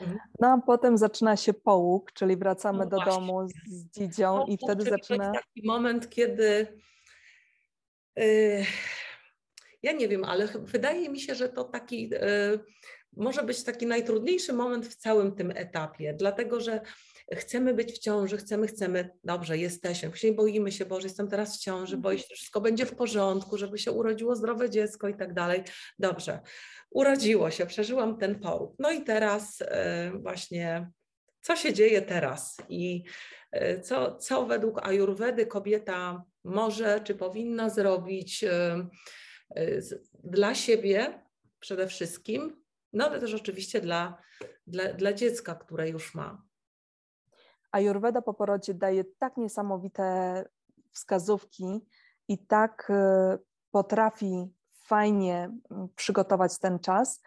Mhm. No a potem zaczyna się połóg, czyli wracamy no do domu z dzidzią no, i wtedy zaczyna... To jest taki moment, kiedy yy, ja nie wiem, ale wydaje mi się, że to taki yy, może być taki najtrudniejszy moment w całym tym etapie, dlatego że chcemy być w ciąży, chcemy, chcemy, dobrze, jesteśmy, później boimy się, Boże, jestem teraz w ciąży, boję się, że wszystko będzie w porządku, żeby się urodziło zdrowe dziecko i tak dalej. Dobrze, urodziło się, przeżyłam ten poród. No i teraz e, właśnie, co się dzieje teraz i e, co, co według Ajurwedy kobieta może czy powinna zrobić e, dla siebie przede wszystkim, no ale też oczywiście dla, dla, dla dziecka, które już ma. Ayurveda po porodzie daje tak niesamowite wskazówki i tak e, potrafi fajnie mm, przygotować ten czas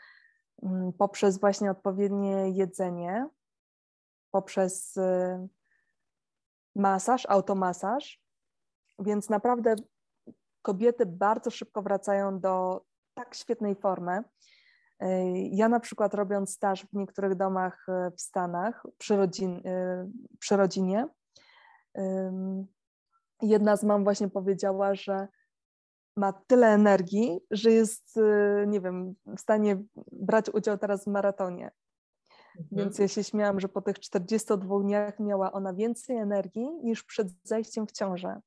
mm, poprzez właśnie odpowiednie jedzenie, poprzez e, masaż, automasaż. Więc naprawdę kobiety bardzo szybko wracają do tak świetnej formy. Ja na przykład robiąc staż w niektórych domach e, w Stanach przy, rodzin, e, przy rodzinie, jedna z mam właśnie powiedziała, że ma tyle energii, że jest, e, nie wiem, w stanie brać udział teraz w maratonie. Mhm. Więc ja się śmiałam, że po tych 42 dniach miała ona więcej energii niż przed zajściem w ciążę.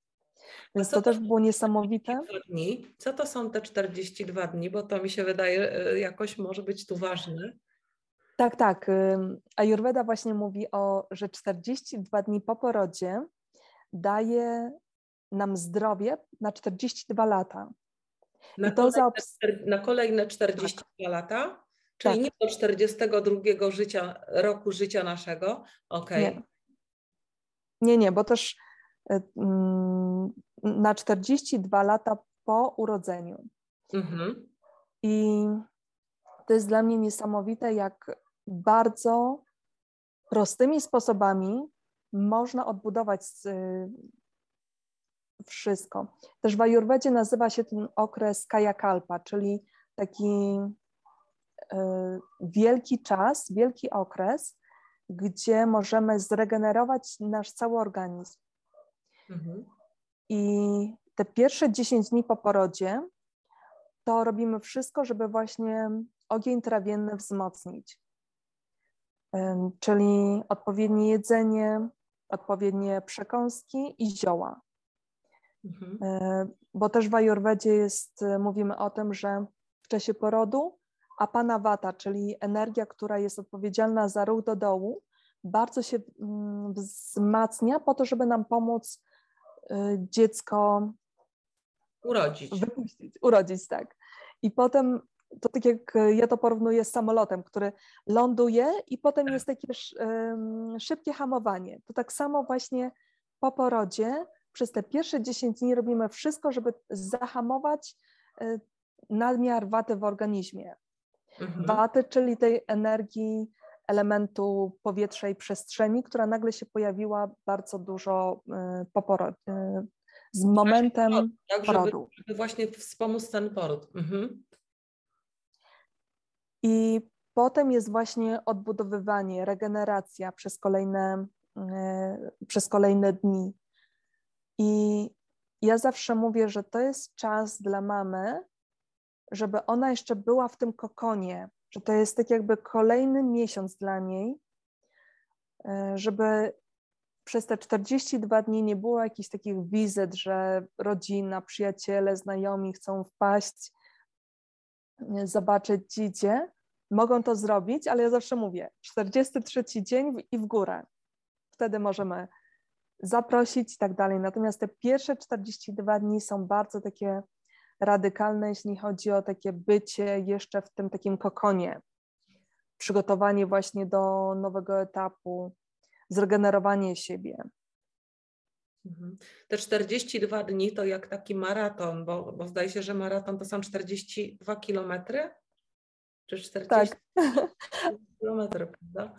Więc to też było niesamowite. Dni? Co to są te 42 dni? Bo to mi się wydaje e, jakoś może być tu ważne. Tak, tak. Ayurveda właśnie mówi o, że 42 dni po porodzie daje nam zdrowie na 42 lata. Na, kolejne, na kolejne 42 tak. lata? Czyli tak. nie do 42 życia, roku życia naszego? Okej. Okay. Nie. nie, nie, bo też na 42 lata po urodzeniu. Mhm. I to jest dla mnie niesamowite, jak bardzo prostymi sposobami można odbudować wszystko. Też w Ajurwedzie nazywa się ten okres Kajakalpa, czyli taki e, wielki czas, wielki okres, gdzie możemy zregenerować nasz cały organizm. Mhm. I te pierwsze 10 dni po porodzie to robimy wszystko, żeby właśnie ogień trawienny wzmocnić. Czyli odpowiednie jedzenie, odpowiednie przekąski i zioła. Mhm. E, bo też w Ajurwedzie jest, mówimy o tym, że w czasie porodu apana vata, czyli energia, która jest odpowiedzialna za ruch do dołu, bardzo się mm, wzmacnia po to, żeby nam pomóc dziecko urodzić. Wypuścić, urodzić, tak. I potem to tak jak ja to porównuję z samolotem, który ląduje i potem jest takie szybkie hamowanie. To tak samo właśnie po porodzie przez te pierwsze 10 dni robimy wszystko, żeby zahamować y, nadmiar waty w organizmie. Mhm. Waty, czyli tej energii elementu powietrza i przestrzeni, która nagle się pojawiła bardzo dużo y, po porodzie, y, z momentem tak, porodu. Żeby, żeby właśnie wspomóc ten poród. Mhm. I potem jest właśnie odbudowywanie, regeneracja przez kolejne, y, przez kolejne dni. I ja zawsze mówię, że to jest czas dla mamy, żeby ona jeszcze była w tym kokonie, że to jest tak jakby kolejny miesiąc dla niej, e, żeby przez te 42 dni nie było jakichś takich wizyt, że rodzina, przyjaciele, znajomi chcą wpaść, e, zobaczyć dzidzie. Mogą to zrobić, ale ja zawsze mówię, 43 dzień i w górę. Wtedy możemy zaprosić i tak dalej. Natomiast te pierwsze 42 dni są bardzo takie radykalne, jeśli chodzi o takie bycie jeszcze w tym takim kokonie. Przygotowanie właśnie do nowego etapu, zregenerowanie siebie. Mhm. Te 42 dni to jak taki maraton, bo, bo zdaje się, że maraton to są 42 kilometry? Czy 40 tak. kilometry, prawda?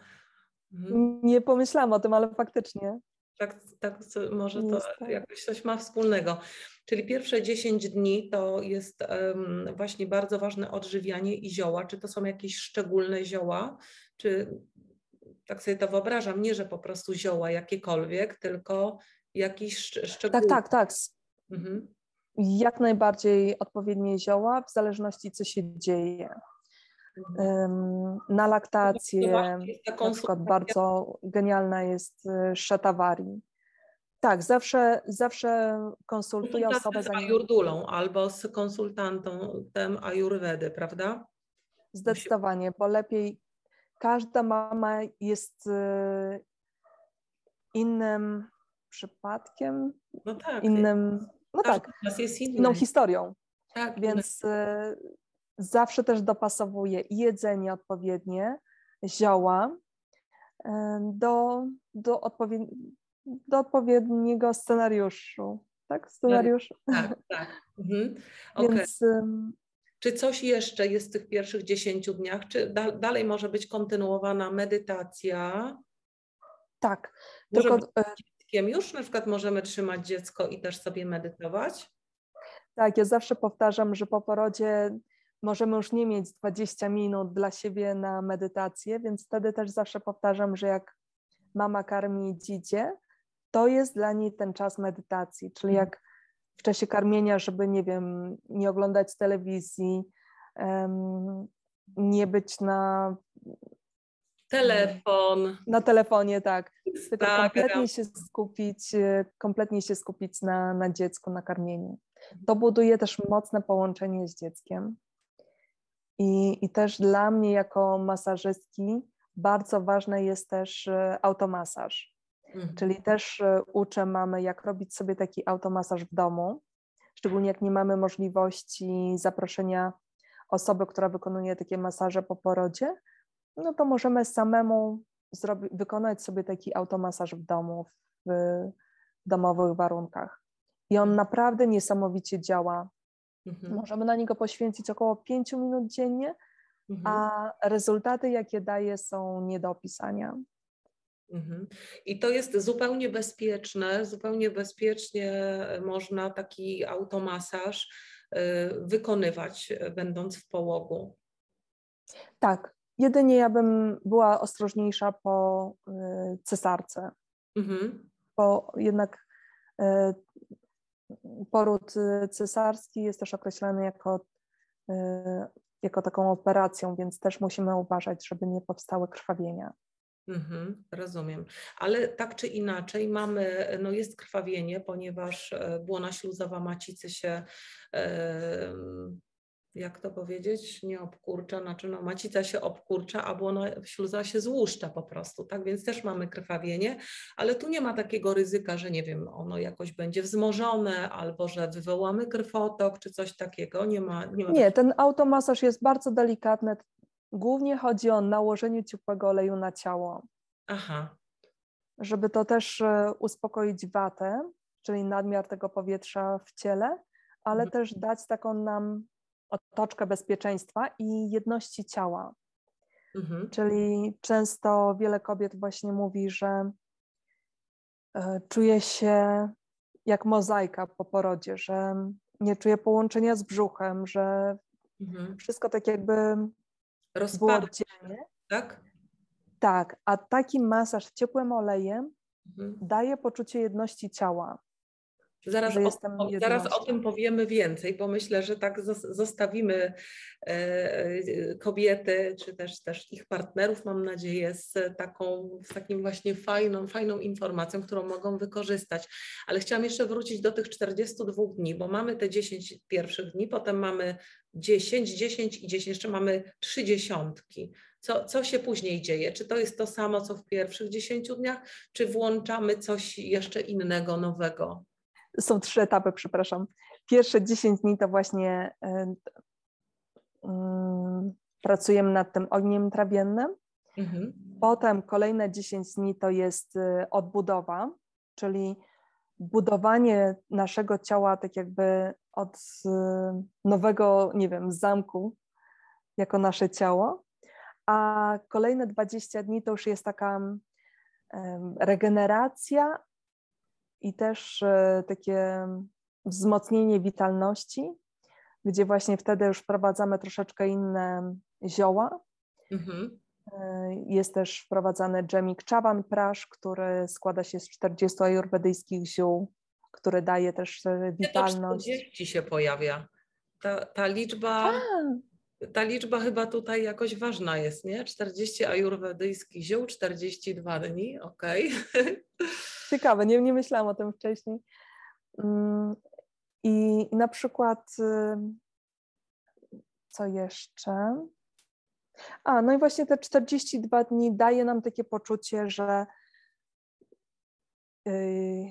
Mhm. Nie pomyślałam o tym, ale faktycznie. Tak, tak może to jakoś coś ma wspólnego. Czyli pierwsze 10 dni to jest um, właśnie bardzo ważne odżywianie i zioła. Czy to są jakieś szczególne zioła, czy tak sobie to wyobrażam, nie, że po prostu zioła jakiekolwiek, tylko jakiś szczególny. Tak, tak, tak. Mhm. Jak najbardziej odpowiednie zioła, w zależności co się dzieje. Na laktację, na przykład bardzo genialna jest y, szatavari. Tak, zawsze, zawsze konsultuję osobę. Z ajurdulą albo z konsultantem ajurwedy, prawda? Zdecydowanie, bo lepiej każda mama jest y, innym przypadkiem, no tak, innym, no tak, inną historią. Tak, Więc y, zawsze też dopasowuję jedzenie odpowiednie, zioła do, do, odpowied do odpowiedniego scenariuszu. Tak, scenariusz? Tak, tak. Mhm. Okay. Więc czy coś jeszcze jest w tych pierwszych 10 dniach? Czy da, dalej może być kontynuowana medytacja? Tak. Może tylko e, dzieckiem już na przykład możemy trzymać dziecko i też sobie medytować? Tak, ja zawsze powtarzam, że po porodzie możemy już nie mieć 20 minut dla siebie na medytację, więc wtedy też zawsze powtarzam, że jak mama karmi dziecię, to jest dla niej ten czas medytacji, czyli mhm. jak w czasie karmienia, żeby, nie wiem, nie oglądać telewizji, um, nie być na telefon. Na telefonie, tak. Tylko kompletnie się skupić, kompletnie się skupić na, na dziecku, na karmieniu. To buduje też mocne połączenie z dzieckiem. I, I też dla mnie jako masażystki bardzo ważny jest też e, automasaż. Mhm. Czyli też e, uczę mamy, jak robić sobie taki automasaż w domu, szczególnie jak nie mamy możliwości zaproszenia osoby, która wykonuje takie masaże po porodzie, no to możemy samemu zrobi- wykonać sobie taki automasaż w domu, w domowych warunkach. I on naprawdę niesamowicie działa. Mhm. Możemy na niego poświęcić około 5 minut dziennie, mhm. a rezultaty, jakie daje, są nie do opisania. Mhm. I to jest zupełnie bezpieczne, zupełnie bezpiecznie można taki automasaż y, wykonywać, będąc w połogu. Tak, jedynie ja bym była ostrożniejsza po y, cesarce, mhm. bo jednak y, poród cesarski jest też określany jako, jako taką operacją, więc też musimy uważać, żeby nie powstały krwawienia. Mhm, rozumiem. Ale tak czy inaczej mamy, no jest krwawienie, ponieważ e, błona śluzowa macicy się, jak to powiedzieć, nie obkurcza, znaczy no macica się obkurcza, a błona śluza się złuszcza po prostu, tak? Więc też mamy krwawienie, ale tu nie ma takiego ryzyka, że nie wiem, ono jakoś będzie wzmożone albo że wywołamy krwotok czy coś takiego. Nie ma. Nie, ma nie ten automasaż jest bardzo delikatny, Głównie chodzi o nałożenie ciepłego oleju na ciało. Aha. Żeby to też e, uspokoić watę, czyli nadmiar tego powietrza w ciele, ale mhm. też dać taką nam otoczkę bezpieczeństwa i jedności ciała. Mhm. Czyli często wiele kobiet właśnie mówi, że e, czuje się jak mozaika po porodzie, że nie czuje połączenia z brzuchem, że mhm. wszystko tak jakby dziennie. Tak? Tak, a taki masaż ciepłym olejem mhm. daje poczucie jedności ciała. Zaraz o, zaraz o tym powiemy więcej, bo myślę, że tak zostawimy e, e, kobiety, czy też, też ich partnerów, mam nadzieję, z taką, z takim właśnie fajną, fajną informacją, którą mogą wykorzystać. Ale chciałam jeszcze wrócić do tych 42 dni, bo mamy te 10 pierwszych dni, potem mamy 10, 10 i 10, jeszcze mamy trzy dziesiątki. Co, co się później dzieje? Czy to jest to samo, co w pierwszych 10 dniach, czy włączamy coś jeszcze innego, nowego? Są trzy etapy, przepraszam. Pierwsze 10 dni to właśnie y, pracujemy nad tym ogniem trawiennym. Mhm. Potem kolejne 10 dni to jest y, odbudowa, czyli budowanie naszego ciała tak jakby od y, nowego, nie wiem, zamku jako nasze ciało, a kolejne 20 dni to już jest taka regeneracja i też e, takie wzmocnienie witalności, gdzie właśnie wtedy już wprowadzamy troszeczkę inne zioła. Mhm. E, jest też wprowadzany dżemik chavan prash, który składa się z 40 ajurwedyjskich ziół, który daje też e, witalność. 40 się pojawia. Ta, ta liczba... A ta liczba chyba tutaj jakoś ważna jest, nie? 40 ajurwedyjskich ziół, 42 dni, okej. Okay. Ciekawe, nie, nie myślałam o tym wcześniej. Mm, I na przykład, co jeszcze? A, no i właśnie te 42 dni daje nam takie poczucie, że yy,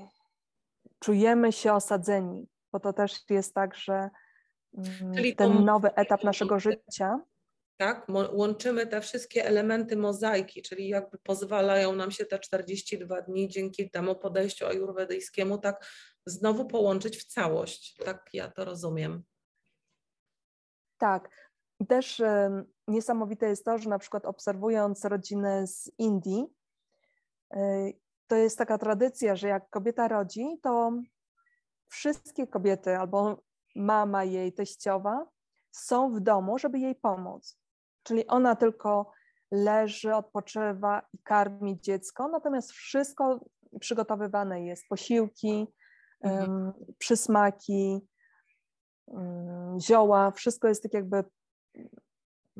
czujemy się osadzeni, bo to też jest tak, że Czyli ten nowy etap naszego życia. Tak, łączymy te wszystkie elementy mozaiki, czyli jakby pozwalają nam się te 42 dni dzięki temu podejściu ajurwedyjskiemu tak znowu połączyć w całość. Tak ja to rozumiem. Tak. Też y, niesamowite jest to, że na przykład obserwując rodziny z Indii, y, to jest taka tradycja, że jak kobieta rodzi, to wszystkie kobiety albo mama jej, teściowa, są w domu, żeby jej pomóc. Czyli ona tylko leży, odpoczywa i karmi dziecko, natomiast wszystko przygotowywane jest, posiłki, mhm. przysmaki, zioła, wszystko jest tak jakby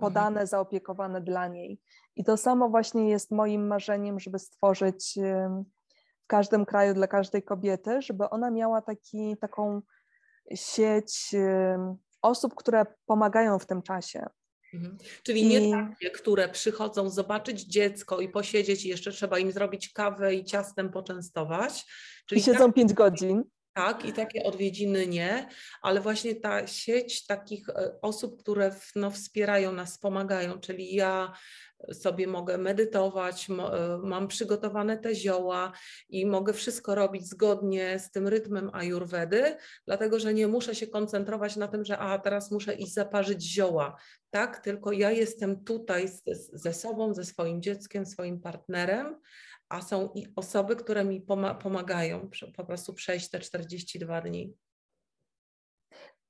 podane, mhm. zaopiekowane dla niej. I to samo właśnie jest moim marzeniem, żeby stworzyć w każdym kraju dla każdej kobiety, żeby ona miała taki, taką sieć osób, które pomagają w tym czasie. Mhm. Czyli I... nie takie, które przychodzą zobaczyć dziecko i posiedzieć i jeszcze trzeba im zrobić kawę i ciastem poczęstować. Czyli I siedzą tak, pięć godzin. Tak, i takie odwiedziny nie, ale właśnie ta sieć takich e, osób, które no, wspierają nas, pomagają, czyli ja sobie mogę medytować, e, mam przygotowane te zioła i mogę wszystko robić zgodnie z tym rytmem ajurwedy, dlatego że nie muszę się koncentrować na tym, że a teraz muszę iść zaparzyć zioła, tak? Tylko ja jestem tutaj ze sobą, ze swoim dzieckiem, swoim partnerem, a są i osoby, które mi pomagają po prostu przejść te 42 dni.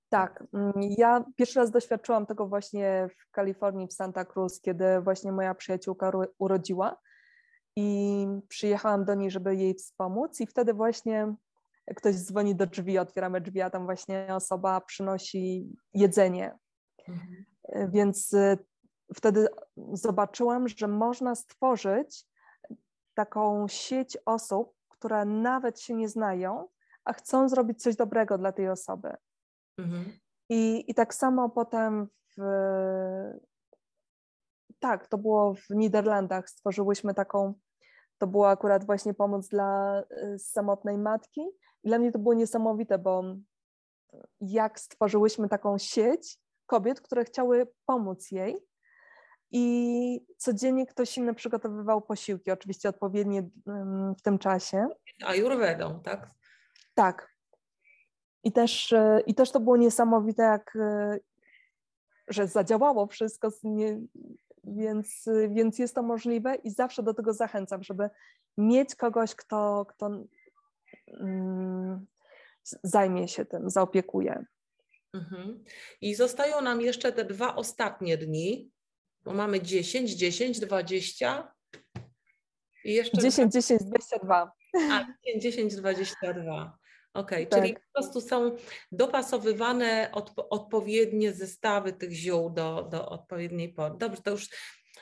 Tak, mm, ja pierwszy raz doświadczyłam tego właśnie w Kalifornii, w Santa Cruz, kiedy właśnie moja przyjaciółka urodziła i przyjechałam do niej, żeby jej wspomóc i wtedy właśnie ktoś dzwoni do drzwi, otwieramy drzwi, a tam właśnie osoba przynosi jedzenie. Mhm. Więc y, wtedy zobaczyłam, że można stworzyć taką sieć osób, które nawet się nie znają, a chcą zrobić coś dobrego dla tej osoby. Mhm. I, I tak samo potem w, tak, to było w Niderlandach, stworzyłyśmy taką, to była akurat właśnie pomoc dla y, samotnej matki. I dla mnie to było niesamowite, bo jak stworzyłyśmy taką sieć kobiet, które chciały pomóc jej, i codziennie ktoś inny przygotowywał posiłki, oczywiście odpowiednie w tym czasie. Ajurwedą, tak? Tak. I też, e, I też to było niesamowite, jak, e, że zadziałało wszystko, więc, więc jest to możliwe i zawsze do tego zachęcam, żeby mieć kogoś, kto, kto mm, zajmie się tym, zaopiekuje. Mhm. I zostają nam jeszcze te dwa ostatnie dni, bo mamy 10, 10, 20 i jeszcze... 10, 10, 22. A, 10, 10, 22. Okej, okay, tak. czyli po prostu są dopasowywane odpowiednie zestawy tych ziół do, do odpowiedniej pory. Dobrze, to już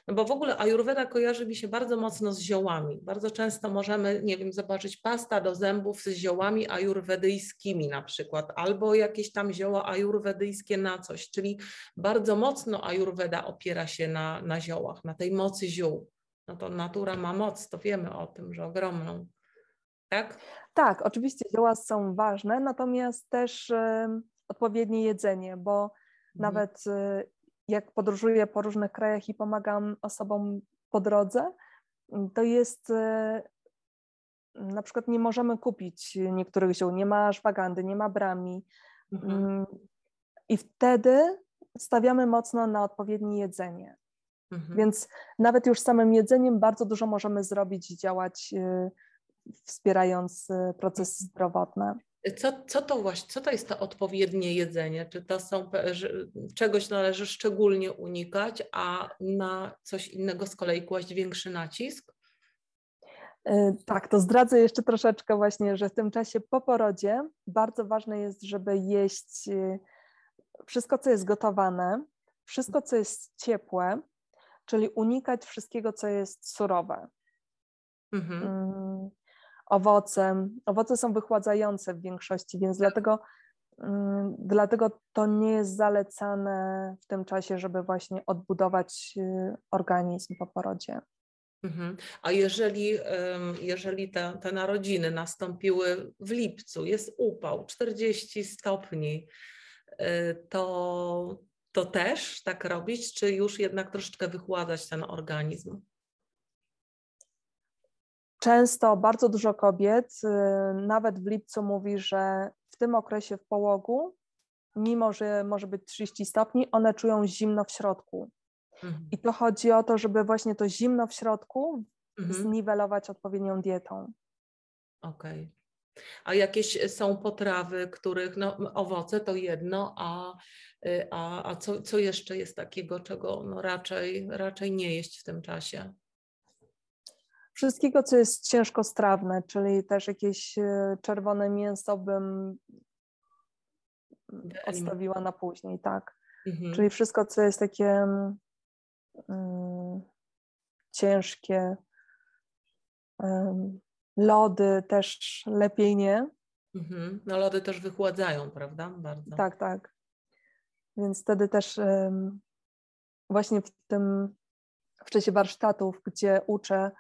no bo w ogóle ajurweda kojarzy mi się bardzo mocno z ziołami. Bardzo często możemy, nie wiem, zobaczyć pasta do zębów z ziołami ajurwedyjskimi na przykład, albo jakieś tam zioła ajurwedyjskie na coś, czyli bardzo mocno ajurweda opiera się na, na ziołach, na tej mocy ziół. No to natura ma moc, to wiemy o tym, że ogromną. Tak? Tak, oczywiście zioła są ważne, natomiast też y, odpowiednie jedzenie, bo mhm. nawet y, jak podróżuję po różnych krajach i pomagam osobom po drodze, to jest y, na przykład nie możemy kupić niektórych ziół, nie ma szwagandy, nie ma brami. Mhm. Mm, I wtedy stawiamy mocno na odpowiednie jedzenie. Mhm. Więc nawet już samym jedzeniem bardzo dużo możemy zrobić i działać, y, wspierając y, procesy zdrowotne. Co, co to właśnie, co to jest to odpowiednie jedzenie? Czy to są, czegoś należy szczególnie unikać, a na coś innego z kolei kłaść większy nacisk? Y, tak, to zdradzę jeszcze troszeczkę właśnie, że w tym czasie po porodzie bardzo ważne jest, żeby jeść wszystko, co jest gotowane, wszystko, co jest ciepłe, czyli unikać wszystkiego, co jest surowe. Mhm. Mm, owoce. Owoce są wychładzające w większości, więc dlatego, mm, dlatego to nie jest zalecane w tym czasie, żeby właśnie odbudować y, organizm po porodzie. Mhm. A jeżeli, jeżeli te, te narodziny nastąpiły w lipcu, jest upał, 40 stopni, y, to, to też tak robić, czy już jednak troszeczkę wychładzać ten organizm? Często bardzo dużo kobiet, y, nawet w lipcu, mówi, że w tym okresie w połogu, mimo że może być 30 stopni, one czują zimno w środku. Mhm. I to chodzi o to, żeby właśnie to zimno w środku mhm. zniwelować odpowiednią dietą. Okej. Okay. A jakieś są potrawy, których no, owoce to jedno, a, y, a, a co, co jeszcze jest takiego, czego no, raczej, raczej nie jeść w tym czasie? Wszystkiego, co jest ciężkostrawne, czyli też jakieś y, czerwone mięso bym odstawiła na później, tak. Mhm. Czyli wszystko, co jest takie um, ciężkie, um, Lody też lepiej nie. Mhm. No lody też wychładzają, prawda? Bardzo. Tak, tak. Więc wtedy też um, właśnie w tym w czasie warsztatów, gdzie uczę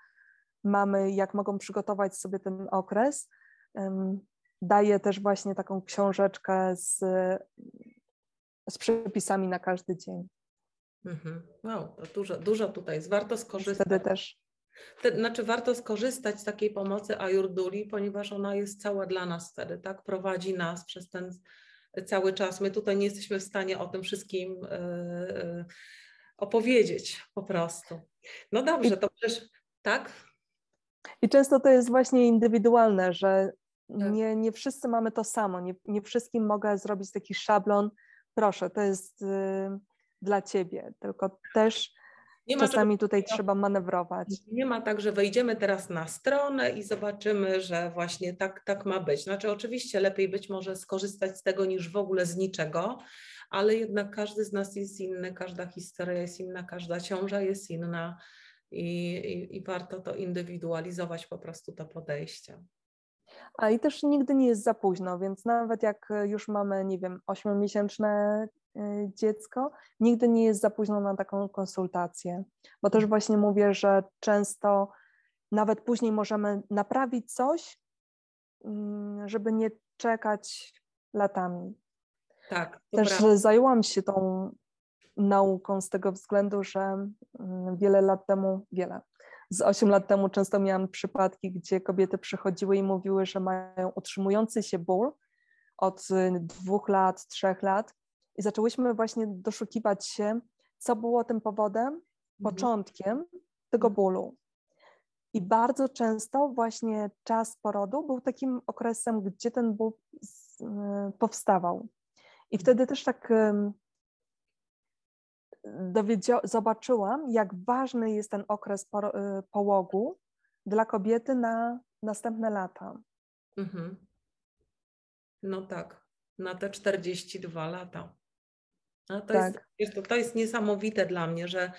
mamy, jak mogą przygotować sobie ten okres, daję też właśnie taką książeczkę z, z przepisami na każdy dzień. Mhm. Wow, to dużo, dużo tutaj jest. Warto skorzystać. Wtedy też znaczy warto skorzystać z takiej pomocy Ayurduli, ponieważ ona jest cała dla nas wtedy, tak? Prowadzi nas przez ten cały czas. My tutaj nie jesteśmy w stanie o tym wszystkim yy, opowiedzieć po prostu. No dobrze, to przecież tak? I często to jest właśnie indywidualne, że tak. nie, nie wszyscy mamy to samo, nie, nie wszystkim mogę zrobić taki szablon, proszę, to jest yy, dla ciebie, tylko też nie Czasami tutaj trzeba manewrować. Nie ma tak, że wejdziemy teraz na stronę i zobaczymy, że właśnie tak, tak ma być. Znaczy, oczywiście lepiej być może skorzystać z tego niż w ogóle z niczego, ale jednak każdy z nas jest inny, każda historia jest inna, każda ciąża jest inna i, i, i warto to indywidualizować po prostu to podejście. A i też nigdy nie jest za późno, więc nawet jak już mamy, nie wiem, ośmiomiesięczne Y, dziecko, nigdy nie jest za późno na taką konsultację, bo też właśnie mówię, że często nawet później możemy naprawić coś, mm, żeby nie czekać latami. Tak. Też prawda. zajęłam się tą nauką z tego względu, że mm, wiele lat temu, wiele, z 8 lat temu często miałam przypadki, gdzie kobiety przychodziły i mówiły, że mają utrzymujący się ból od y, dwóch lat, trzech lat i zaczęłyśmy właśnie doszukiwać się, co było tym powodem, mhm. początkiem tego mhm. bólu. I bardzo często właśnie czas porodu był takim okresem, gdzie ten ból e, powstawał. I mhm. wtedy też tak zobaczyłam, jak ważny jest ten okres e, połogu dla kobiety na następne lata. Mhm. No tak, na te 42 lata. No to, tak. jest, to, to jest niesamowite dla mnie, że,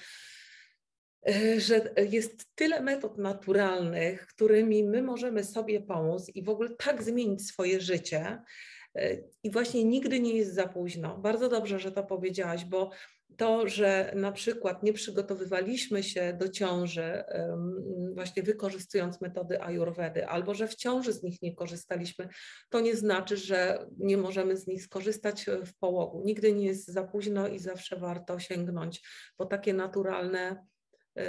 e, że jest tyle metod naturalnych, którymi my możemy sobie pomóc i w ogóle tak zmienić swoje życie. E, I właśnie nigdy nie jest za późno. Bardzo dobrze, że to powiedziałaś, bo to, że na przykład nie przygotowywaliśmy się do ciąży, właśnie wykorzystując metody ayurvedy, albo że w ciąży z nich nie korzystaliśmy, to nie znaczy, że nie możemy z nich skorzystać w połogu. Nigdy nie jest za późno i zawsze warto sięgnąć po takie naturalne y,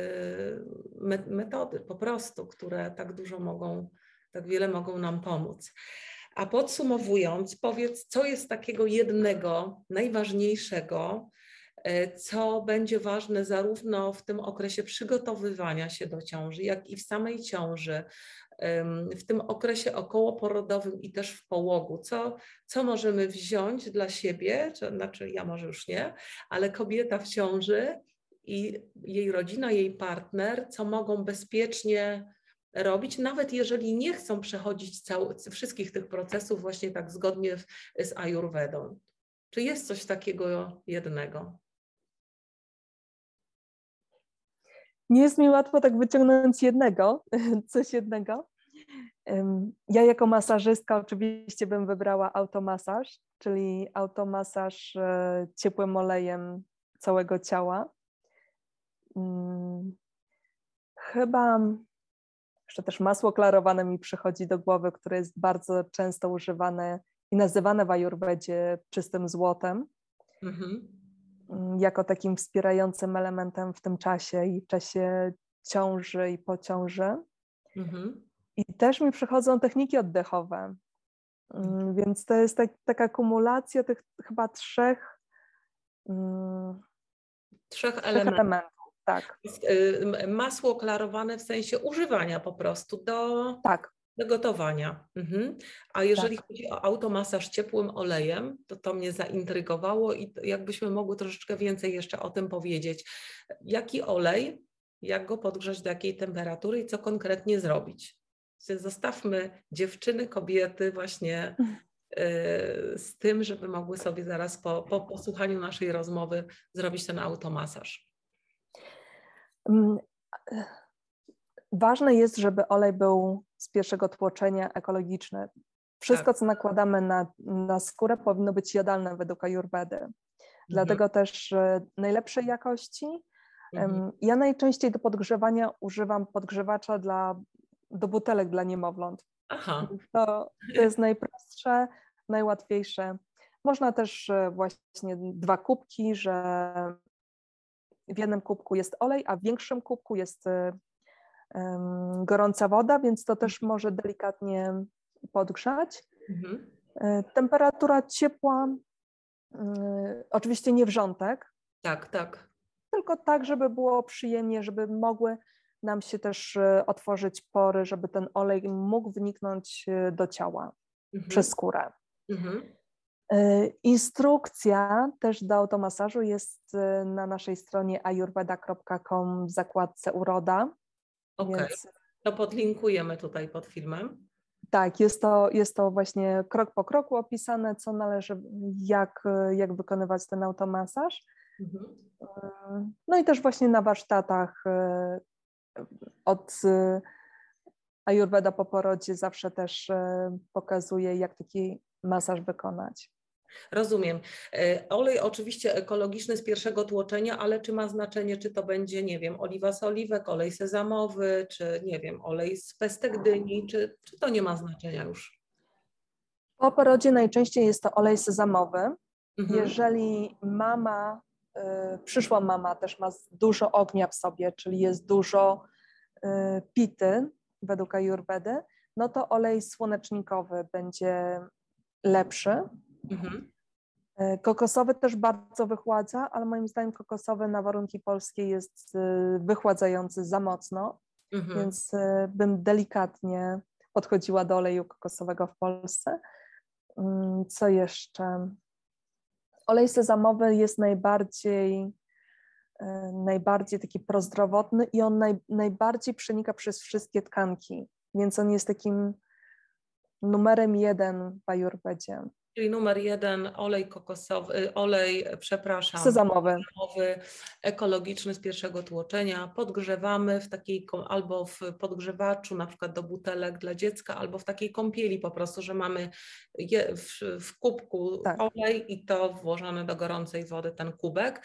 metody po prostu, które tak dużo mogą tak wiele mogą nam pomóc. A podsumowując, powiedz, co jest takiego jednego, najważniejszego, e, co będzie ważne zarówno w tym okresie przygotowywania się do ciąży, jak i w samej ciąży, w tym okresie okołoporodowym i też w połogu. Co, co możemy wziąć dla siebie, czy, znaczy ja może już nie, ale kobieta w ciąży i jej rodzina, jej partner, co mogą bezpiecznie robić, nawet jeżeli nie chcą przechodzić cał, wszystkich tych procesów właśnie tak zgodnie z Ayurvedą. Czy jest coś takiego jednego? Nie jest mi łatwo tak wyciągnąć jednego, coś jednego. Ja jako masażystka oczywiście bym wybrała automasaż, czyli automasaż e, ciepłym olejem całego ciała. Mm, chyba jeszcze też masło klarowane mi przychodzi do głowy, które jest bardzo często używane i nazywane w ajurwedzie czystym złotem. Mhm. Mm, jako takim wspierającym elementem w tym czasie i w czasie ciąży i po ciąży. Mhm. I też mi przychodzą techniki oddechowe. Mm, więc to jest tak, taka kumulacja tych chyba trzech, mm, trzech, trzech elementów. elementów. Tak. Y, masło klarowane w sensie używania po prostu do, tak. Do gotowania. Mhm. A jeżeli tak. chodzi o automasaż ciepłym olejem, to to mnie zaintrygowało i jakbyśmy mogły troszeczkę więcej jeszcze o tym powiedzieć. Jaki olej, jak go podgrzać, do jakiej temperatury i co konkretnie zrobić? Zostawmy dziewczyny, kobiety właśnie y, z tym, żeby mogły sobie zaraz po, po posłuchaniu naszej rozmowy zrobić ten automasaż. Mm, ważne jest, żeby olej był z pierwszego tłoczenia ekologiczny. Wszystko, tak. co nakładamy na, na skórę, powinno być jadalne według Ayurvedy. Mhm. Dlatego też najlepszej jakości. Mhm. Ja najczęściej do podgrzewania używam podgrzewacza dla, do butelek dla niemowląt. Aha. To, to jest najprostsze, najłatwiejsze. Można też e, właśnie dwa kubki, że w jednym kubku jest olej, a w większym kubku jest um, gorąca woda, więc to też mhm. może delikatnie podgrzać. Mhm. E, temperatura ciepła, y, oczywiście nie wrzątek. Tak, tak. Tylko tak, żeby było przyjemnie, żeby mogły nam się też otworzyć pory, żeby ten olej mógł wniknąć do ciała mhm. przez skórę. Mhm. E, instrukcja też do automasażu jest e, na naszej stronie ayurveda.com w zakładce uroda. Okej, okay. więc... to podlinkujemy tutaj pod filmem. Tak, jest to, jest to właśnie krok po kroku opisane, co należy, jak, jak wykonywać ten automasaż. Mhm. E, no i też właśnie na warsztatach od Ayurveda po porodzie zawsze też pokazuje, jak taki masaż wykonać. Rozumiem. E, olej oczywiście ekologiczny z pierwszego tłoczenia, ale czy ma znaczenie, czy to będzie, nie wiem, oliwa z oliwek, olej sezamowy, czy nie wiem, olej z pestek dyni, czy, czy to nie ma znaczenia już? Po porodzie najczęściej jest to olej sezamowy. Mhm. Jeżeli mama, y, przyszła mama też ma dużo ognia w sobie, czyli jest dużo y, pity według Ayurvedy, no to olej słonecznikowy będzie lepszy. Mhm. E, kokosowy też bardzo wychładza, ale moim zdaniem kokosowy na warunki polskie jest e, wychładzający za mocno, mhm. więc e, bym delikatnie podchodziła do oleju kokosowego w Polsce. Mm, co jeszcze? Olej sezamowy jest najbardziej, najbardziej taki prozdrowotny i on naj, najbardziej przenika przez wszystkie tkanki, więc on jest takim numerem jeden w Ayurvedzie. Czyli numer jeden olej kokosowy, olej, przepraszam, sezamowy. sezamowy, ekologiczny z pierwszego tłoczenia. Podgrzewamy w takiej albo w podgrzewaczu, na przykład do butelek dla dziecka, albo w takiej kąpieli po prostu, że mamy je, w, w kubku tak. olej i to włożony do gorącej wody ten kubek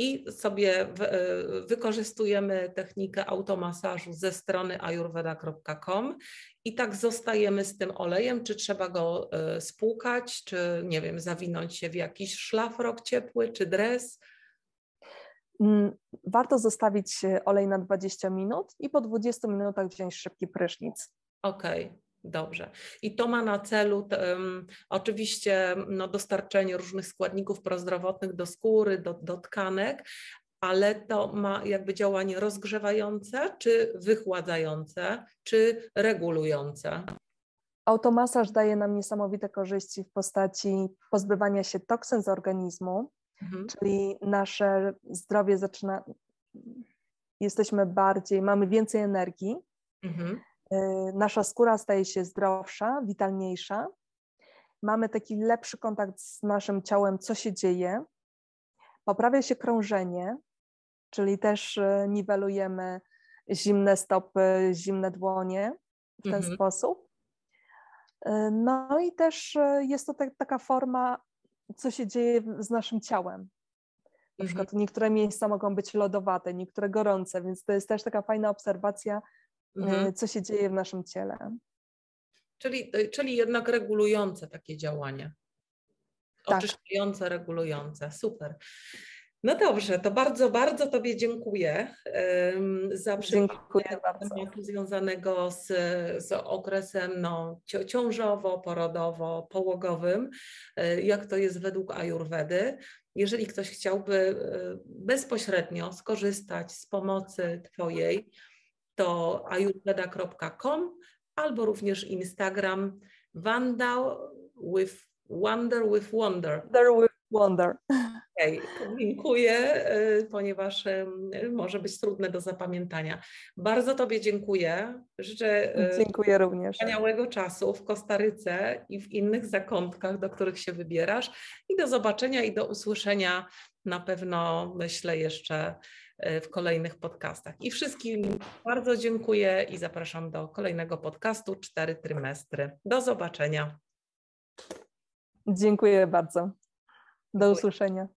i sobie y, wykorzystujemy technikę automasażu ze strony ayurveda.com i tak zostajemy z tym olejem, czy trzeba go y, spłukać, czy nie wiem, zawinąć się w jakiś szlafrok ciepły, czy dres? Mm, warto zostawić olej na 20 minut i po 20 minutach wziąć szybki prysznic. Okej. Okay. Dobrze. I to ma na celu um, oczywiście no, dostarczenie różnych składników prozdrowotnych do skóry, do, do tkanek, ale to ma jakby działanie rozgrzewające, czy wychładzające, czy regulujące? Automasaż daje nam niesamowite korzyści w postaci pozbywania się toksyn z organizmu, mhm. czyli nasze zdrowie zaczyna, jesteśmy bardziej, mamy więcej energii, mhm. Y, nasza skóra staje się zdrowsza, witalniejsza, mamy taki lepszy kontakt z naszym ciałem, co się dzieje, poprawia się krążenie, czyli też y, niwelujemy zimne stopy, zimne dłonie w ten mhm. sposób. Y, no i też jest to tak, taka forma, co się dzieje z naszym ciałem. Na przykład mhm. niektóre miejsca mogą być lodowate, niektóre gorące, więc to jest też taka fajna obserwacja, mhm. co się dzieje w naszym ciele. Czyli, czyli jednak regulujące takie działania. Tak. Oczyszczające, regulujące. Super. No dobrze, to bardzo, bardzo Tobie dziękuję um, za przybliżenie tematu związanego z, z okresem no, ciążowo, porodowo, pałogowym, e, jak to jest według Ajurwedy. Jeżeli ktoś chciałby e, bezpośrednio skorzystać z pomocy Twojej, to ayurveda.com albo również Instagram Wanda with Wonder with Wonder. Wonder with Wonder. Okay, dziękuję, y, ponieważ y, może być trudne do zapamiętania. Bardzo Tobie dziękuję. Życzę y, dziękuję również. wspaniałego czasu w Kostaryce i w innych zakątkach, do których się wybierasz. I do zobaczenia i do usłyszenia na pewno, myślę, jeszcze w kolejnych podcastach. I wszystkim bardzo dziękuję i zapraszam do kolejnego podcastu Cztery Trymestry. Do zobaczenia. Dziękuję bardzo. Do usłyszenia.